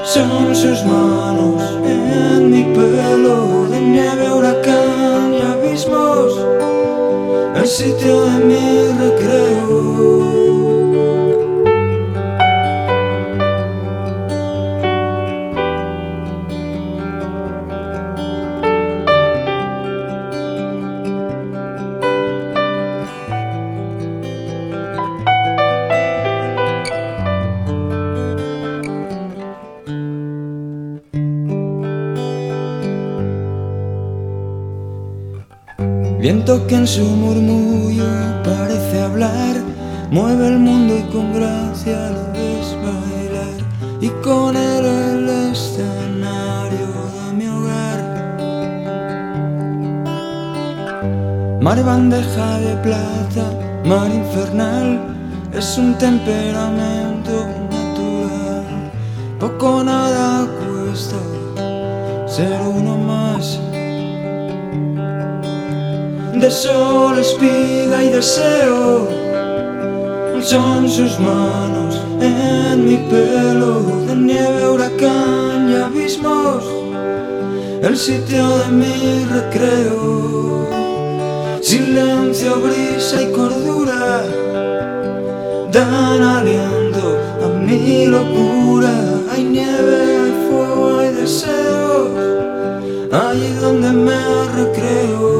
Son sus manos en mi pelo, de nieve, huracán y abismos, el sitio de mi recreo. Que en su murmullo parece hablar, mueve el mundo y con gracia lo ves bailar. Y con él el escenario de mi hogar. Mar bandeja de plata, mar infernal, es un temperamento natural. Poco nada cuesta ser uno de sol, espiga y deseo. Son sus manos en mi pelo, de nieve, huracán y abismos, el sitio de mi recreo. Silencio, brisa y cordura dan aliento a mi locura. Hay nieve, hay fuego, hay deseos, allí donde me recreo.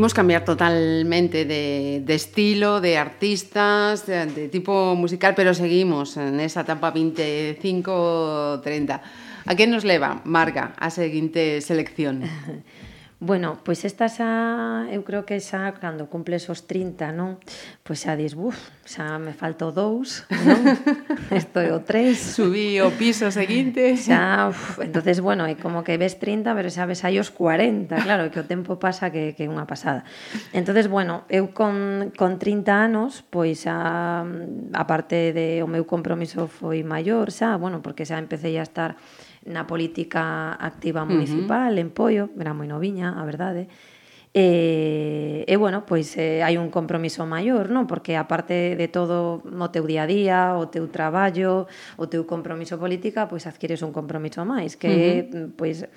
imos cambiar totalmente de, de estilo, de artistas, de, de tipo musical, pero seguimos en esa etapa 25-30. A que nos leva, Marga, a seguinte selección? (laughs) Bueno, pois esta xa, eu creo que xa cando cumples os 30, non? Pois xa dis, buf, xa me falto dous, non? (laughs) Estou o tres. Subí o piso seguinte. Xa, uf, entonces, bueno, é como que ves 30, pero xa ves aí os 40, claro, que o tempo pasa que, que é unha pasada. Entonces, bueno, eu con, con 30 anos, pois xa, aparte de o meu compromiso foi maior, xa, bueno, porque xa empecé a estar na política activa municipal, uh -huh. en Pollo, era moi noviña, a verdade. E, e bueno, pois eh, hai un compromiso maior, non? Porque aparte de todo o teu día a día, o teu traballo, o teu compromiso política, pois adquires un compromiso máis, que uh -huh. pois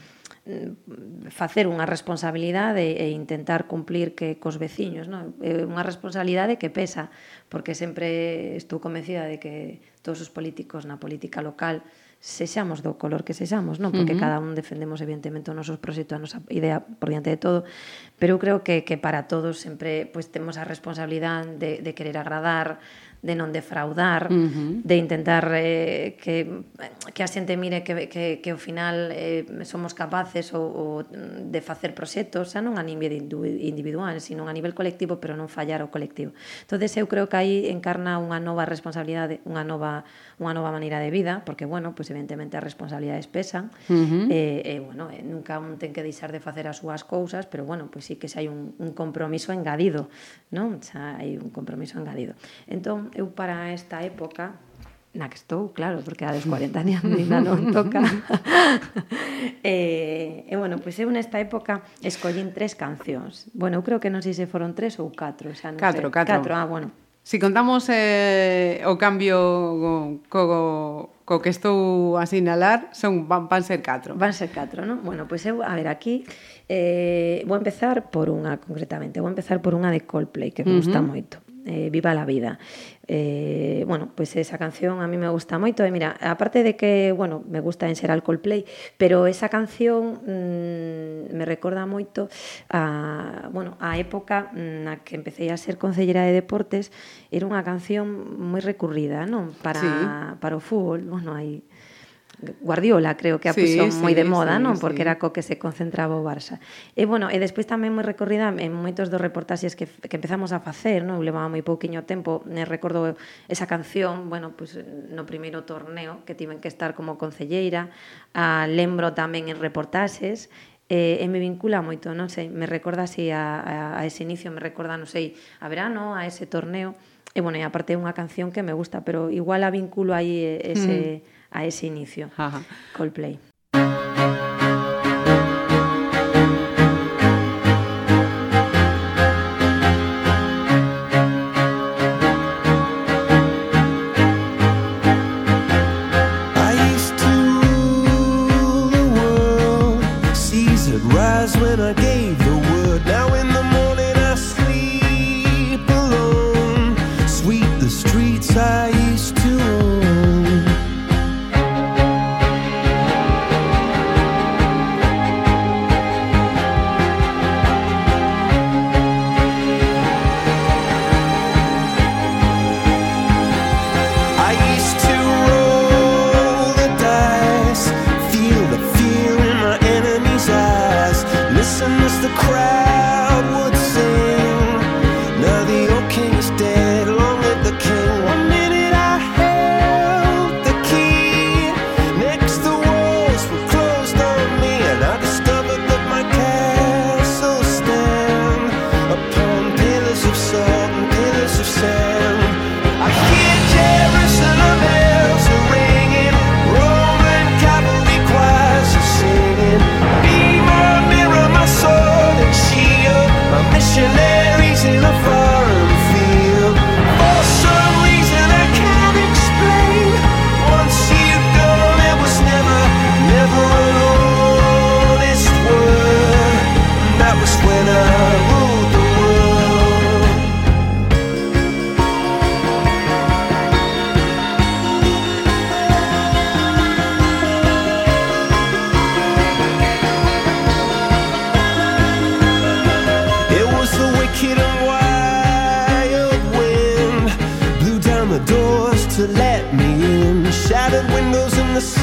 facer unha responsabilidade e intentar cumplir que cos veciños, non? É unha responsabilidade que pesa, porque sempre estou convencida de que todos os políticos na política local sexamos do color que sexamos, non? Porque uh -huh. cada un defendemos evidentemente os nosos proxectos, a nosa idea por diante de todo, pero eu creo que que para todos sempre pois pues, temos a responsabilidade de de querer agradar, de non defraudar, uh -huh. de intentar eh, que, que a xente mire que, que, que ao final eh, somos capaces ou, ou de facer proxectos, xa non a nivel individual, sino a nivel colectivo, pero non fallar ao colectivo. entonces eu creo que aí encarna unha nova responsabilidade, unha nova unha nova maneira de vida, porque, bueno, pues evidentemente as responsabilidades pesan, uh -huh. e, eh, eh, bueno, eh, nunca un ten que deixar de facer as súas cousas, pero, bueno, pues sí que xa hai un, un compromiso engadido, non? Xa hai un compromiso engadido. Entón, eu para esta época na que estou, claro, porque a dos mm. 40 anos ainda non (laughs) toca. (laughs) e, eh, e, bueno, pois eu nesta época escollín tres cancións. Bueno, eu creo que non sei se foron tres ou catro, xa non catro, sei. Catro, catro. ah, bueno. Si contamos eh, o cambio co, co co que estou a sinalar, son, van, van ser catro. Van ser catro, non? Bueno, pois eu, a ver, aquí eh, vou empezar por unha, concretamente. Vou empezar por unha de Coldplay, que me uh -huh. gusta moito eh, Viva la Vida. Eh, bueno, pois pues esa canción a mí me gusta moito e mira, aparte de que, bueno, me gusta en ser Coldplay, pero esa canción mmm, me recorda moito a, bueno, a época mm, na que empecé a ser concellera de deportes, era unha canción moi recurrida, non? Para, sí. para o fútbol, bueno, hai Guardiola, creo que a sí, puxo sí, moi de moda, sí, non? Porque sí. era co que se concentraba o Barça. E bueno, eh, e despois tamén moi recorrida en moitos dos reportaxes que, que empezamos a facer, non? Eu levaba moi pouquiño tempo, me recordo esa canción, bueno, pues, no primeiro torneo que tiven que estar como concelleira, a, lembro tamén en reportaxes, e, eh, e me vincula moito, non sei, me recorda así a, a, a ese inicio, me recorda, non sei, a verano, a ese torneo, e bueno, e aparte é unha canción que me gusta, pero igual a vinculo aí ese... Mm a ese inicio. Ajá. Coldplay.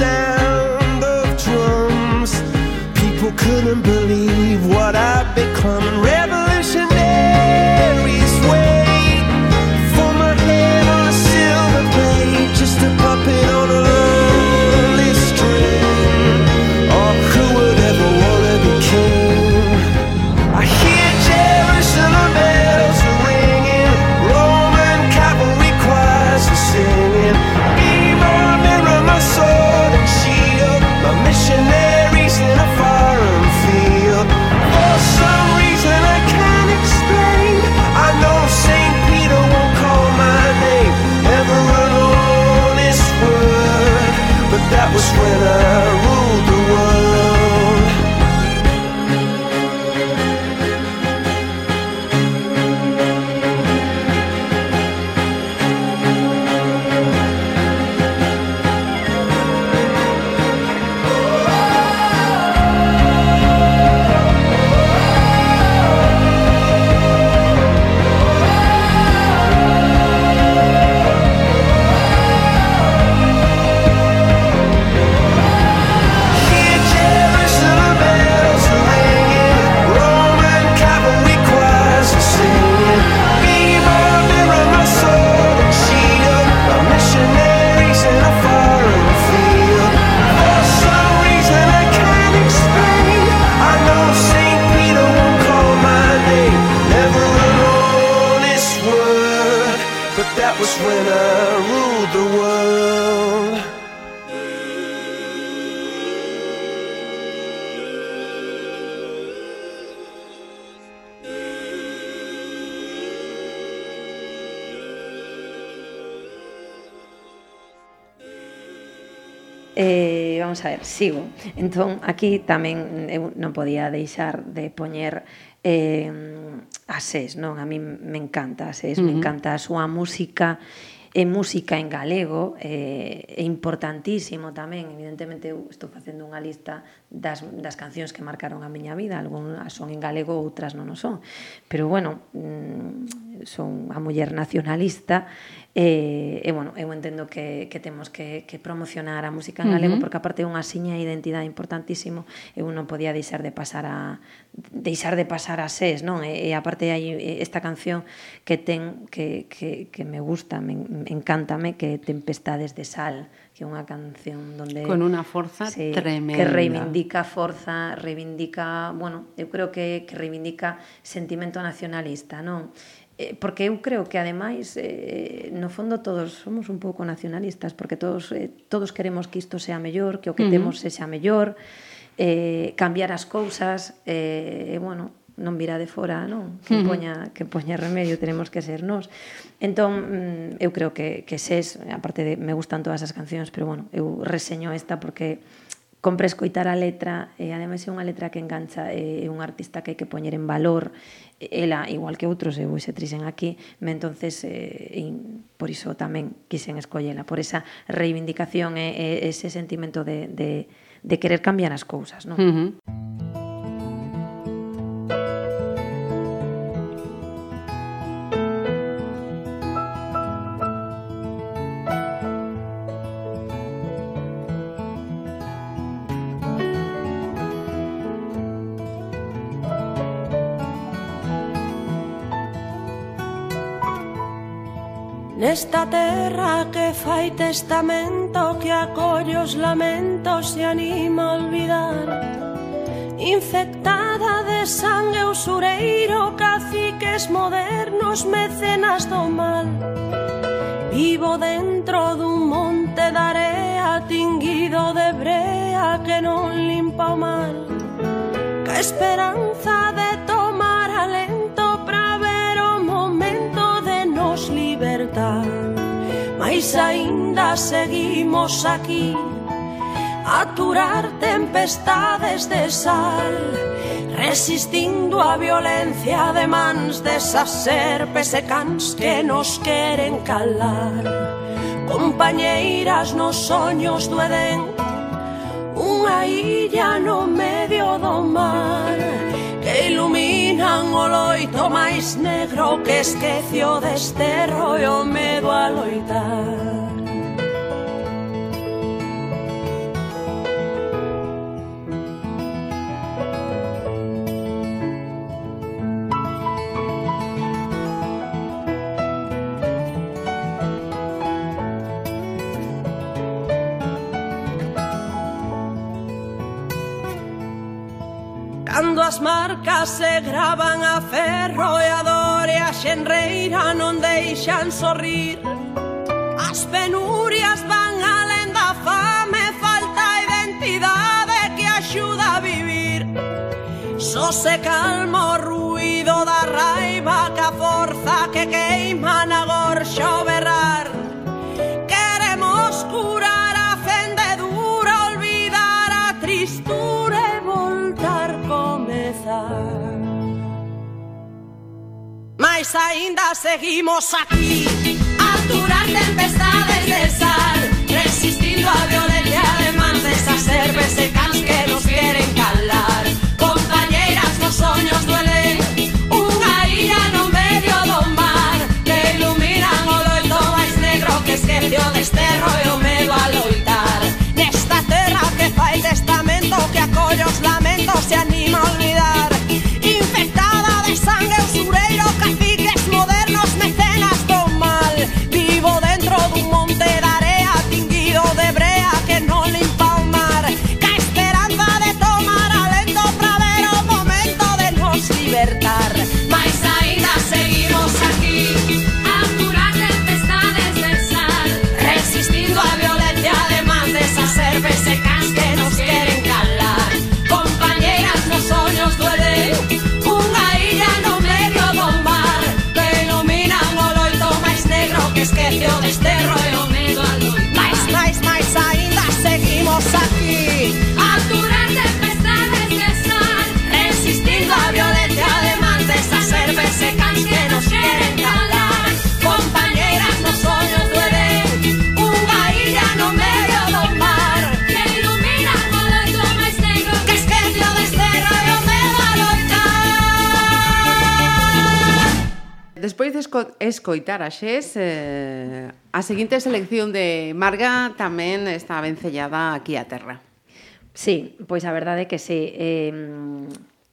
sound of drums. People couldn't sigo. Entón, aquí tamén mm, eu non podía deixar de poñer eh, a SES, non? A mí me encanta a SES, uh -huh. me encanta a súa música e música en galego eh, é importantísimo tamén evidentemente eu estou facendo unha lista das, das cancións que marcaron a miña vida algunhas son en galego, outras non o son pero bueno mm, son a muller nacionalista E, e bueno, eu entendo que, que temos que, que promocionar a música en galego uh -huh. porque aparte é unha siña de identidade importantísimo eu non podía deixar de pasar a deixar de pasar a SES non? E, e aparte hai esta canción que ten que, que, que me gusta me, me encántame que Tempestades de Sal que é unha canción donde con unha forza se, tremenda que reivindica forza, reivindica, bueno, eu creo que que reivindica sentimento nacionalista, non? eh, porque eu creo que ademais eh, no fondo todos somos un pouco nacionalistas porque todos eh, todos queremos que isto sea mellor, que o que uh -huh. temos sexa mellor, eh, cambiar as cousas, eh, e bueno, non virá de fora, non? Que poña, que poña remedio, tenemos que ser nós. Entón, mm, eu creo que, que ses, aparte de, me gustan todas as cancións, pero bueno, eu reseño esta porque compre escoitar a letra, e ademais é unha letra que engancha, é un artista que hai que poñer en valor, ela, igual que outros, eu se trixen aquí, me entonces, eh, in, por iso tamén quixen escollela, por esa reivindicación e, e ese sentimento de, de, de querer cambiar as cousas, non? Uh -huh. Nesta terra que fai testamento Que acolle os lamentos e anima a olvidar. Infectada de sangue usureiro Caciques modernos, mecenas do mal. Vivo dentro dun monte de area Tinguido de brea que non limpa o mal Que esperanza de pois aínda seguimos aquí. A aturar tempestades de sal resistindo a violencia de mans desas serpes e cans que nos queren calar. Compañeiras nos soños do Edén unha illa no medio do mar. Van o loito máis negro que esquecio e o medo a loitar Cando as marcas se gravan a ferro e a dor e a xenreira non deixan sorrir. As penurias van alén da fame, falta a identidade que axuda a vivir. Só se calma o ruido da raiva que a forza que queima na Pues ainda seguimos aquí. Aturar tempestades de sal, resistiendo a violencia además de esas cervecas que nos quieren calar. Compañeras, los sueños duelen, una ira no medio domar, que iluminan oro y todo es negro que esqueció de este rollo despois de escoitar a Xes, eh, a seguinte selección de Marga tamén está vencellada aquí a terra. Sí, pois a verdade é que sí. Eh,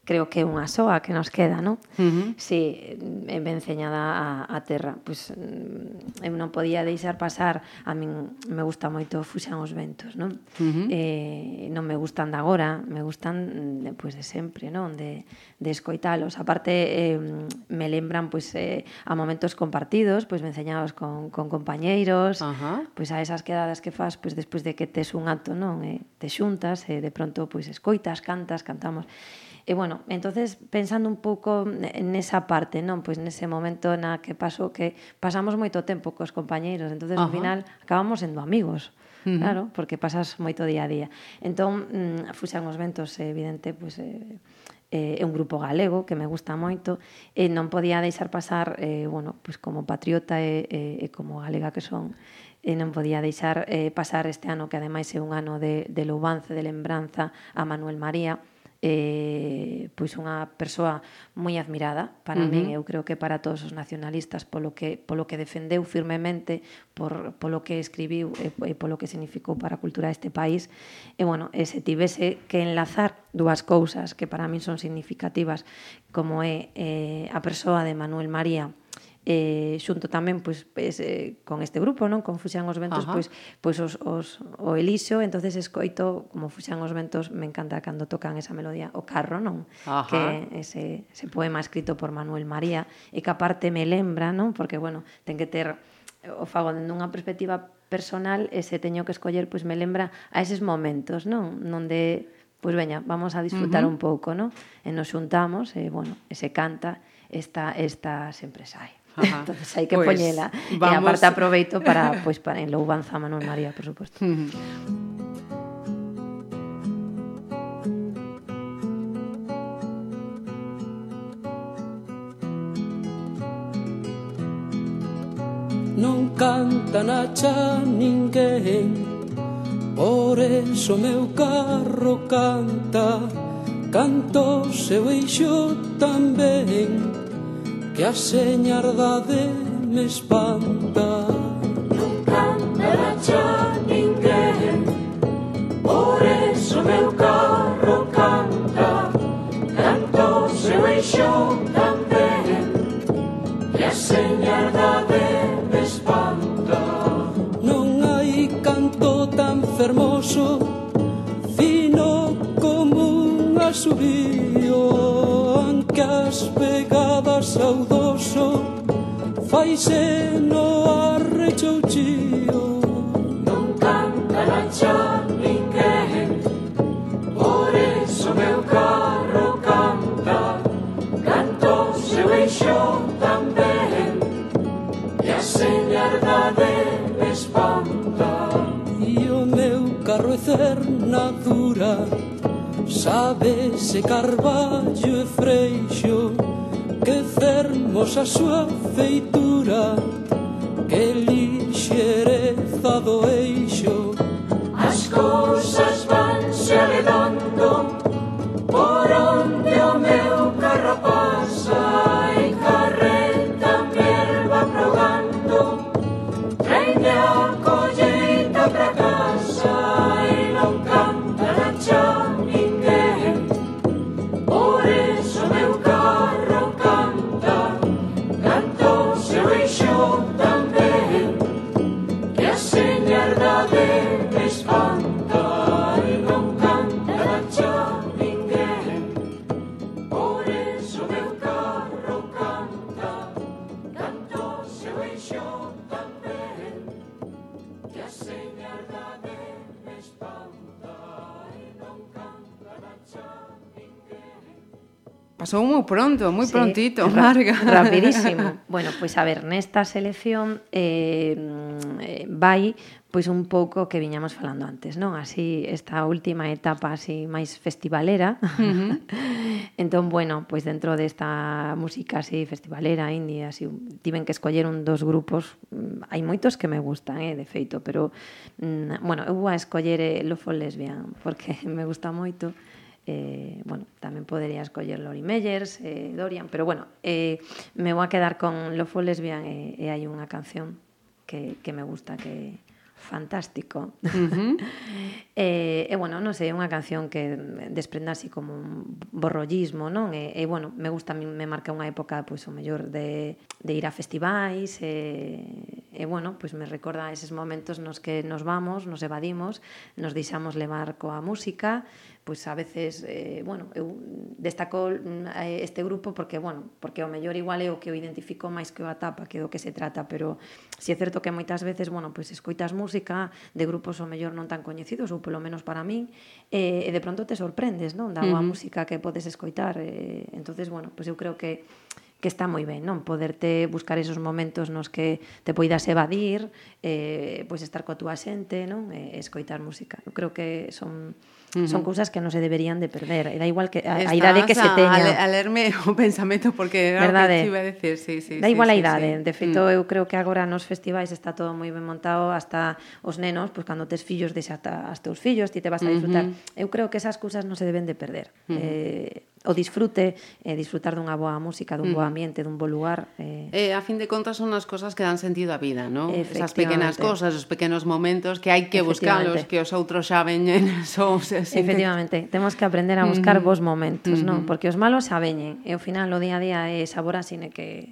creo que é unha soa que nos queda, non? Uh -huh. Si é venceñada a, a terra. Pois eu non podía deixar pasar, a min me gusta moito Fuxan os ventos, non? Uh -huh. eh, non me gustan de agora, me gustan de, pois, de sempre, non? De, de escoitalos. Aparte, eh, me lembran pois, eh, a momentos compartidos, pois venceñados con, con compañeiros, uh -huh. pois a esas quedadas que faz pois, despois de que tes un acto, non? Eh, te xuntas, eh, de pronto pois, escoitas, cantas, cantamos E bueno, entonces pensando un pouco nesa parte, non, pois nese momento na que pasou que pasamos moito tempo cos compañeiros, entonces Ajá. ao final acabamos sendo amigos. Claro, porque pasas moito día a día. Entón, mm, fuxan os ventos, eh, evidente, pois eh, eh, é un grupo galego que me gusta moito e eh, non podía deixar pasar eh, bueno, pois como patriota e, e, e como galega que son e non podía deixar eh, pasar este ano que ademais é un ano de, de louvance, de lembranza a Manuel María eh, pois unha persoa moi admirada para uh -huh. min, eu creo que para todos os nacionalistas polo que polo que defendeu firmemente, por polo que escribiu e, e polo que significou para a cultura deste país. E bueno, e se tivese que enlazar dúas cousas que para min son significativas, como é eh, a persoa de Manuel María, eh, xunto tamén pois, pues, eh, con este grupo, non? Con Fuxan os Ventos, Ajá. pois, pois os, os, o Elixo, entonces escoito como Fuxan os Ventos, me encanta cando tocan esa melodía, o carro, non? Ajá. Que ese, ese poema escrito por Manuel María, e que aparte me lembra, non? Porque, bueno, ten que ter o fago dende unha perspectiva personal e se teño que escoller, pois me lembra a eses momentos, non? Nonde, pois veña, vamos a disfrutar uh -huh. un pouco, non? E nos xuntamos e, bueno, e se canta esta, esta sempre sai. Ajá. (laughs) entonces hai que pues, poñela. Vamos... E aparte aproveito para, pois, pues, para en a Manuel María, por suposto. Non canta na cha ninguén Por eso meu carro canta Canto seu eixo tamén Que a señardade me espanta paiseno arrechou chío Non canta lancha ninguén Por eso meu carro canta Canto seu eixo tamén E a señardade me espanta. E o meu carro é cernadura. Sabe se carballo e freixo Que fermosa a súa feitura Maria pasou moi pronto, moi sí, prontito, Marga. Rapidísimo. (laughs) bueno, pois pues, a ver, nesta selección eh, mm, vai pois un pouco que viñamos falando antes, non? Así esta última etapa así máis festivalera. Uh (laughs) -huh. entón, bueno, pois dentro desta música así festivalera, indie, así tiven que escoller un dos grupos, mm, hai moitos que me gustan, eh, de feito, pero mm, bueno, eu vou a escoller eh, Lofo Lesbian porque (laughs) me gusta moito eh, bueno, tamén podería escoller Lori Meyers, eh, Dorian, pero bueno, eh, me vou a quedar con Lofo Lesbian e, e hai unha canción que, que me gusta que fantástico. Uh -huh. e, e bueno, non sei, é unha canción que desprenda así como un borrollismo, non? E, e bueno, me gusta, me marca unha época, pois o mellor de, de ir a festivais e, e bueno, pois me recorda a eses momentos nos que nos vamos, nos evadimos, nos deixamos levar coa música, pois a veces, eh, bueno, eu destaco eh, este grupo porque, bueno, porque o mellor igual é o que eu identifico máis que o tapa, que do que se trata, pero si é certo que moitas veces, bueno, pois escoitas música de grupos o mellor non tan coñecidos ou polo menos para min, eh, e de pronto te sorprendes, non? Da boa uh -huh. música que podes escoitar, eh, entonces, bueno, pois eu creo que que está moi ben, non? Poderte buscar esos momentos nos que te poidas evadir, eh, pois estar coa túa xente, non? E escoitar música. Eu creo que son Uh -huh. Son cousas que non se deberían de perder. E da igual que a, a idade que se teña. A, a lerme o (laughs) pensamento porque era Verdade. o que iba a decir. Sí, sí, da sí, igual sí, a idade. Sí. ¿eh? De feito, mm. eu creo que agora nos festivais está todo moi ben montado hasta os nenos, pois cando tes fillos, deixa as os teus fillos, ti te vas a disfrutar. Uh -huh. Eu creo que esas cousas non se deben de perder. Uh -huh. eh, o disfrute, eh, disfrutar dunha boa música, dun mm. bo ambiente, dun bo lugar. Eh... eh, a fin de contas son as cosas que dan sentido á vida, non? Esas pequenas cosas, os pequenos momentos que hai que buscalos, que os outros xa veñen. Son, se senten... Efectivamente, temos que aprender a buscar mm. bons momentos, mm -hmm. non? Porque os malos xa veñen, e ao final o día a día é sabor así que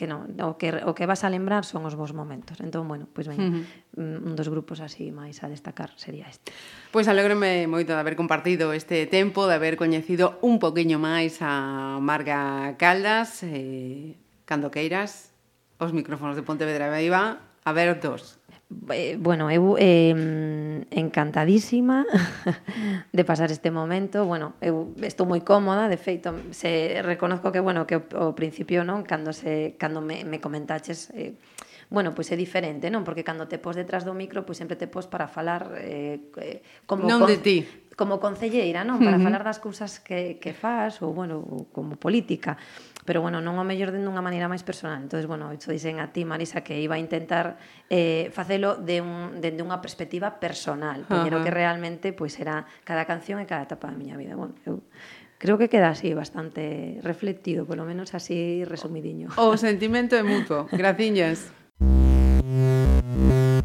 que non, o que o que vas a lembrar son os vos momentos. Entón, bueno, pois veña, uh -huh. un dos grupos así máis a destacar sería este. Pois alégrome moito de haber compartido este tempo, de haber coñecido un poquinho máis a Marga Caldas, eh, cando queiras, os micrófonos de Pontevedra Viva abertos eh, bueno, eu eh, encantadísima (laughs) de pasar este momento. Bueno, eu estou moi cómoda, de feito, se reconozco que bueno, que ao principio, non, cando se cando me, me comentaches eh, bueno, pois é diferente, non? Porque cando te pos detrás do micro, pois sempre te pos para falar eh, eh como non con... de ti como concelleira, non? Para uh -huh. falar das cousas que, que fas ou, bueno, como política pero bueno, non o mellor dende unha maneira máis personal. Entonces, bueno, isto dicen a ti, Marisa, que iba a intentar eh, facelo de un, dende unha perspectiva personal, poñer uh -huh. que realmente pois pues, era cada canción e cada etapa da miña vida. Bueno, eu creo que queda así bastante reflectido, polo menos así resumidiño. O sentimento é mutuo. Graciñas. (laughs)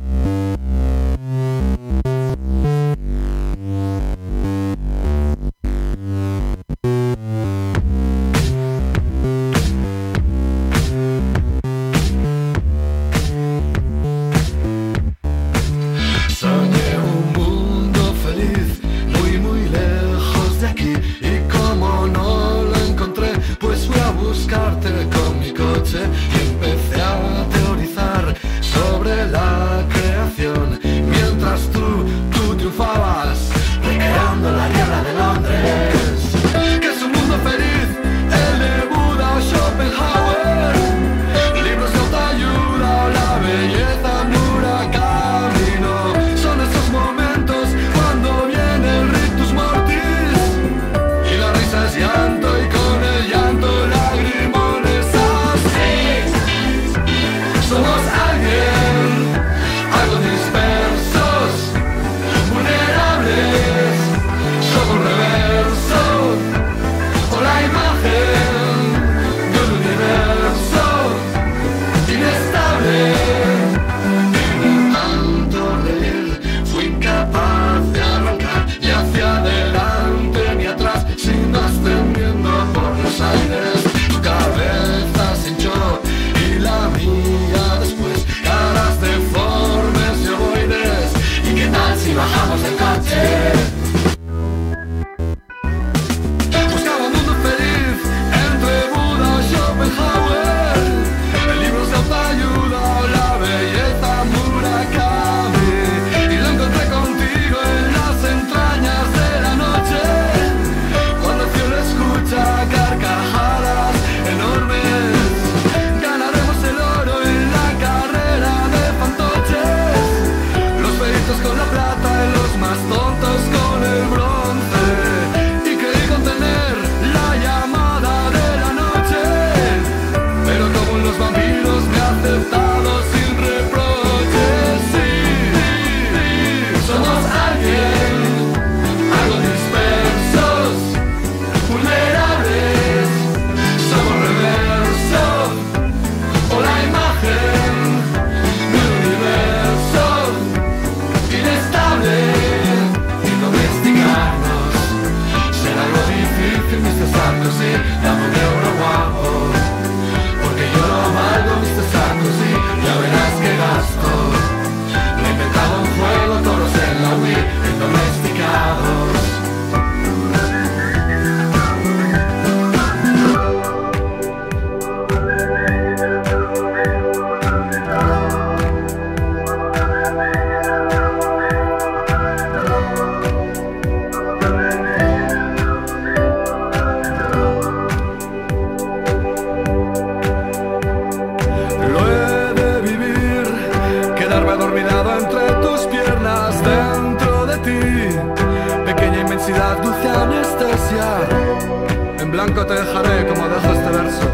te dejaré como dejo este verso,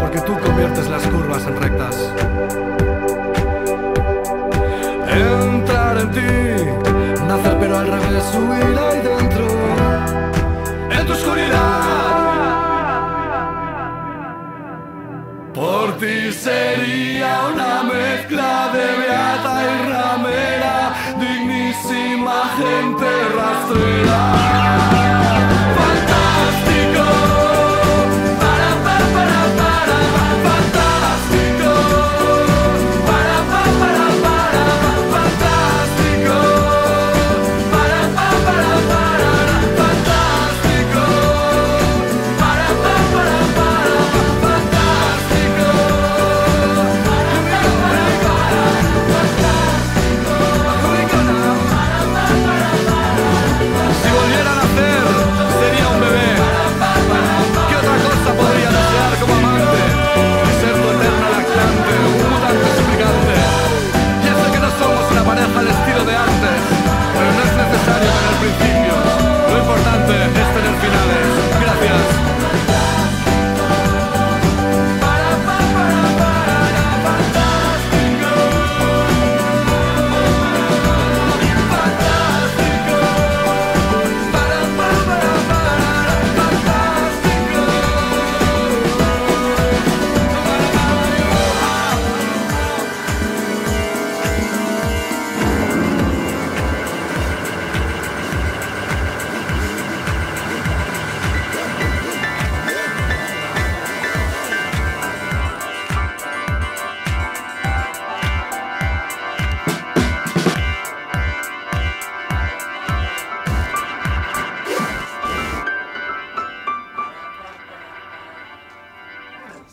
porque tú conviertes las curvas en rectas. Entrar en ti, nacer pero al revés, subir ahí dentro, en tu oscuridad. Por ti sería una mezcla de beata y ramera, dignísima gente rastrera.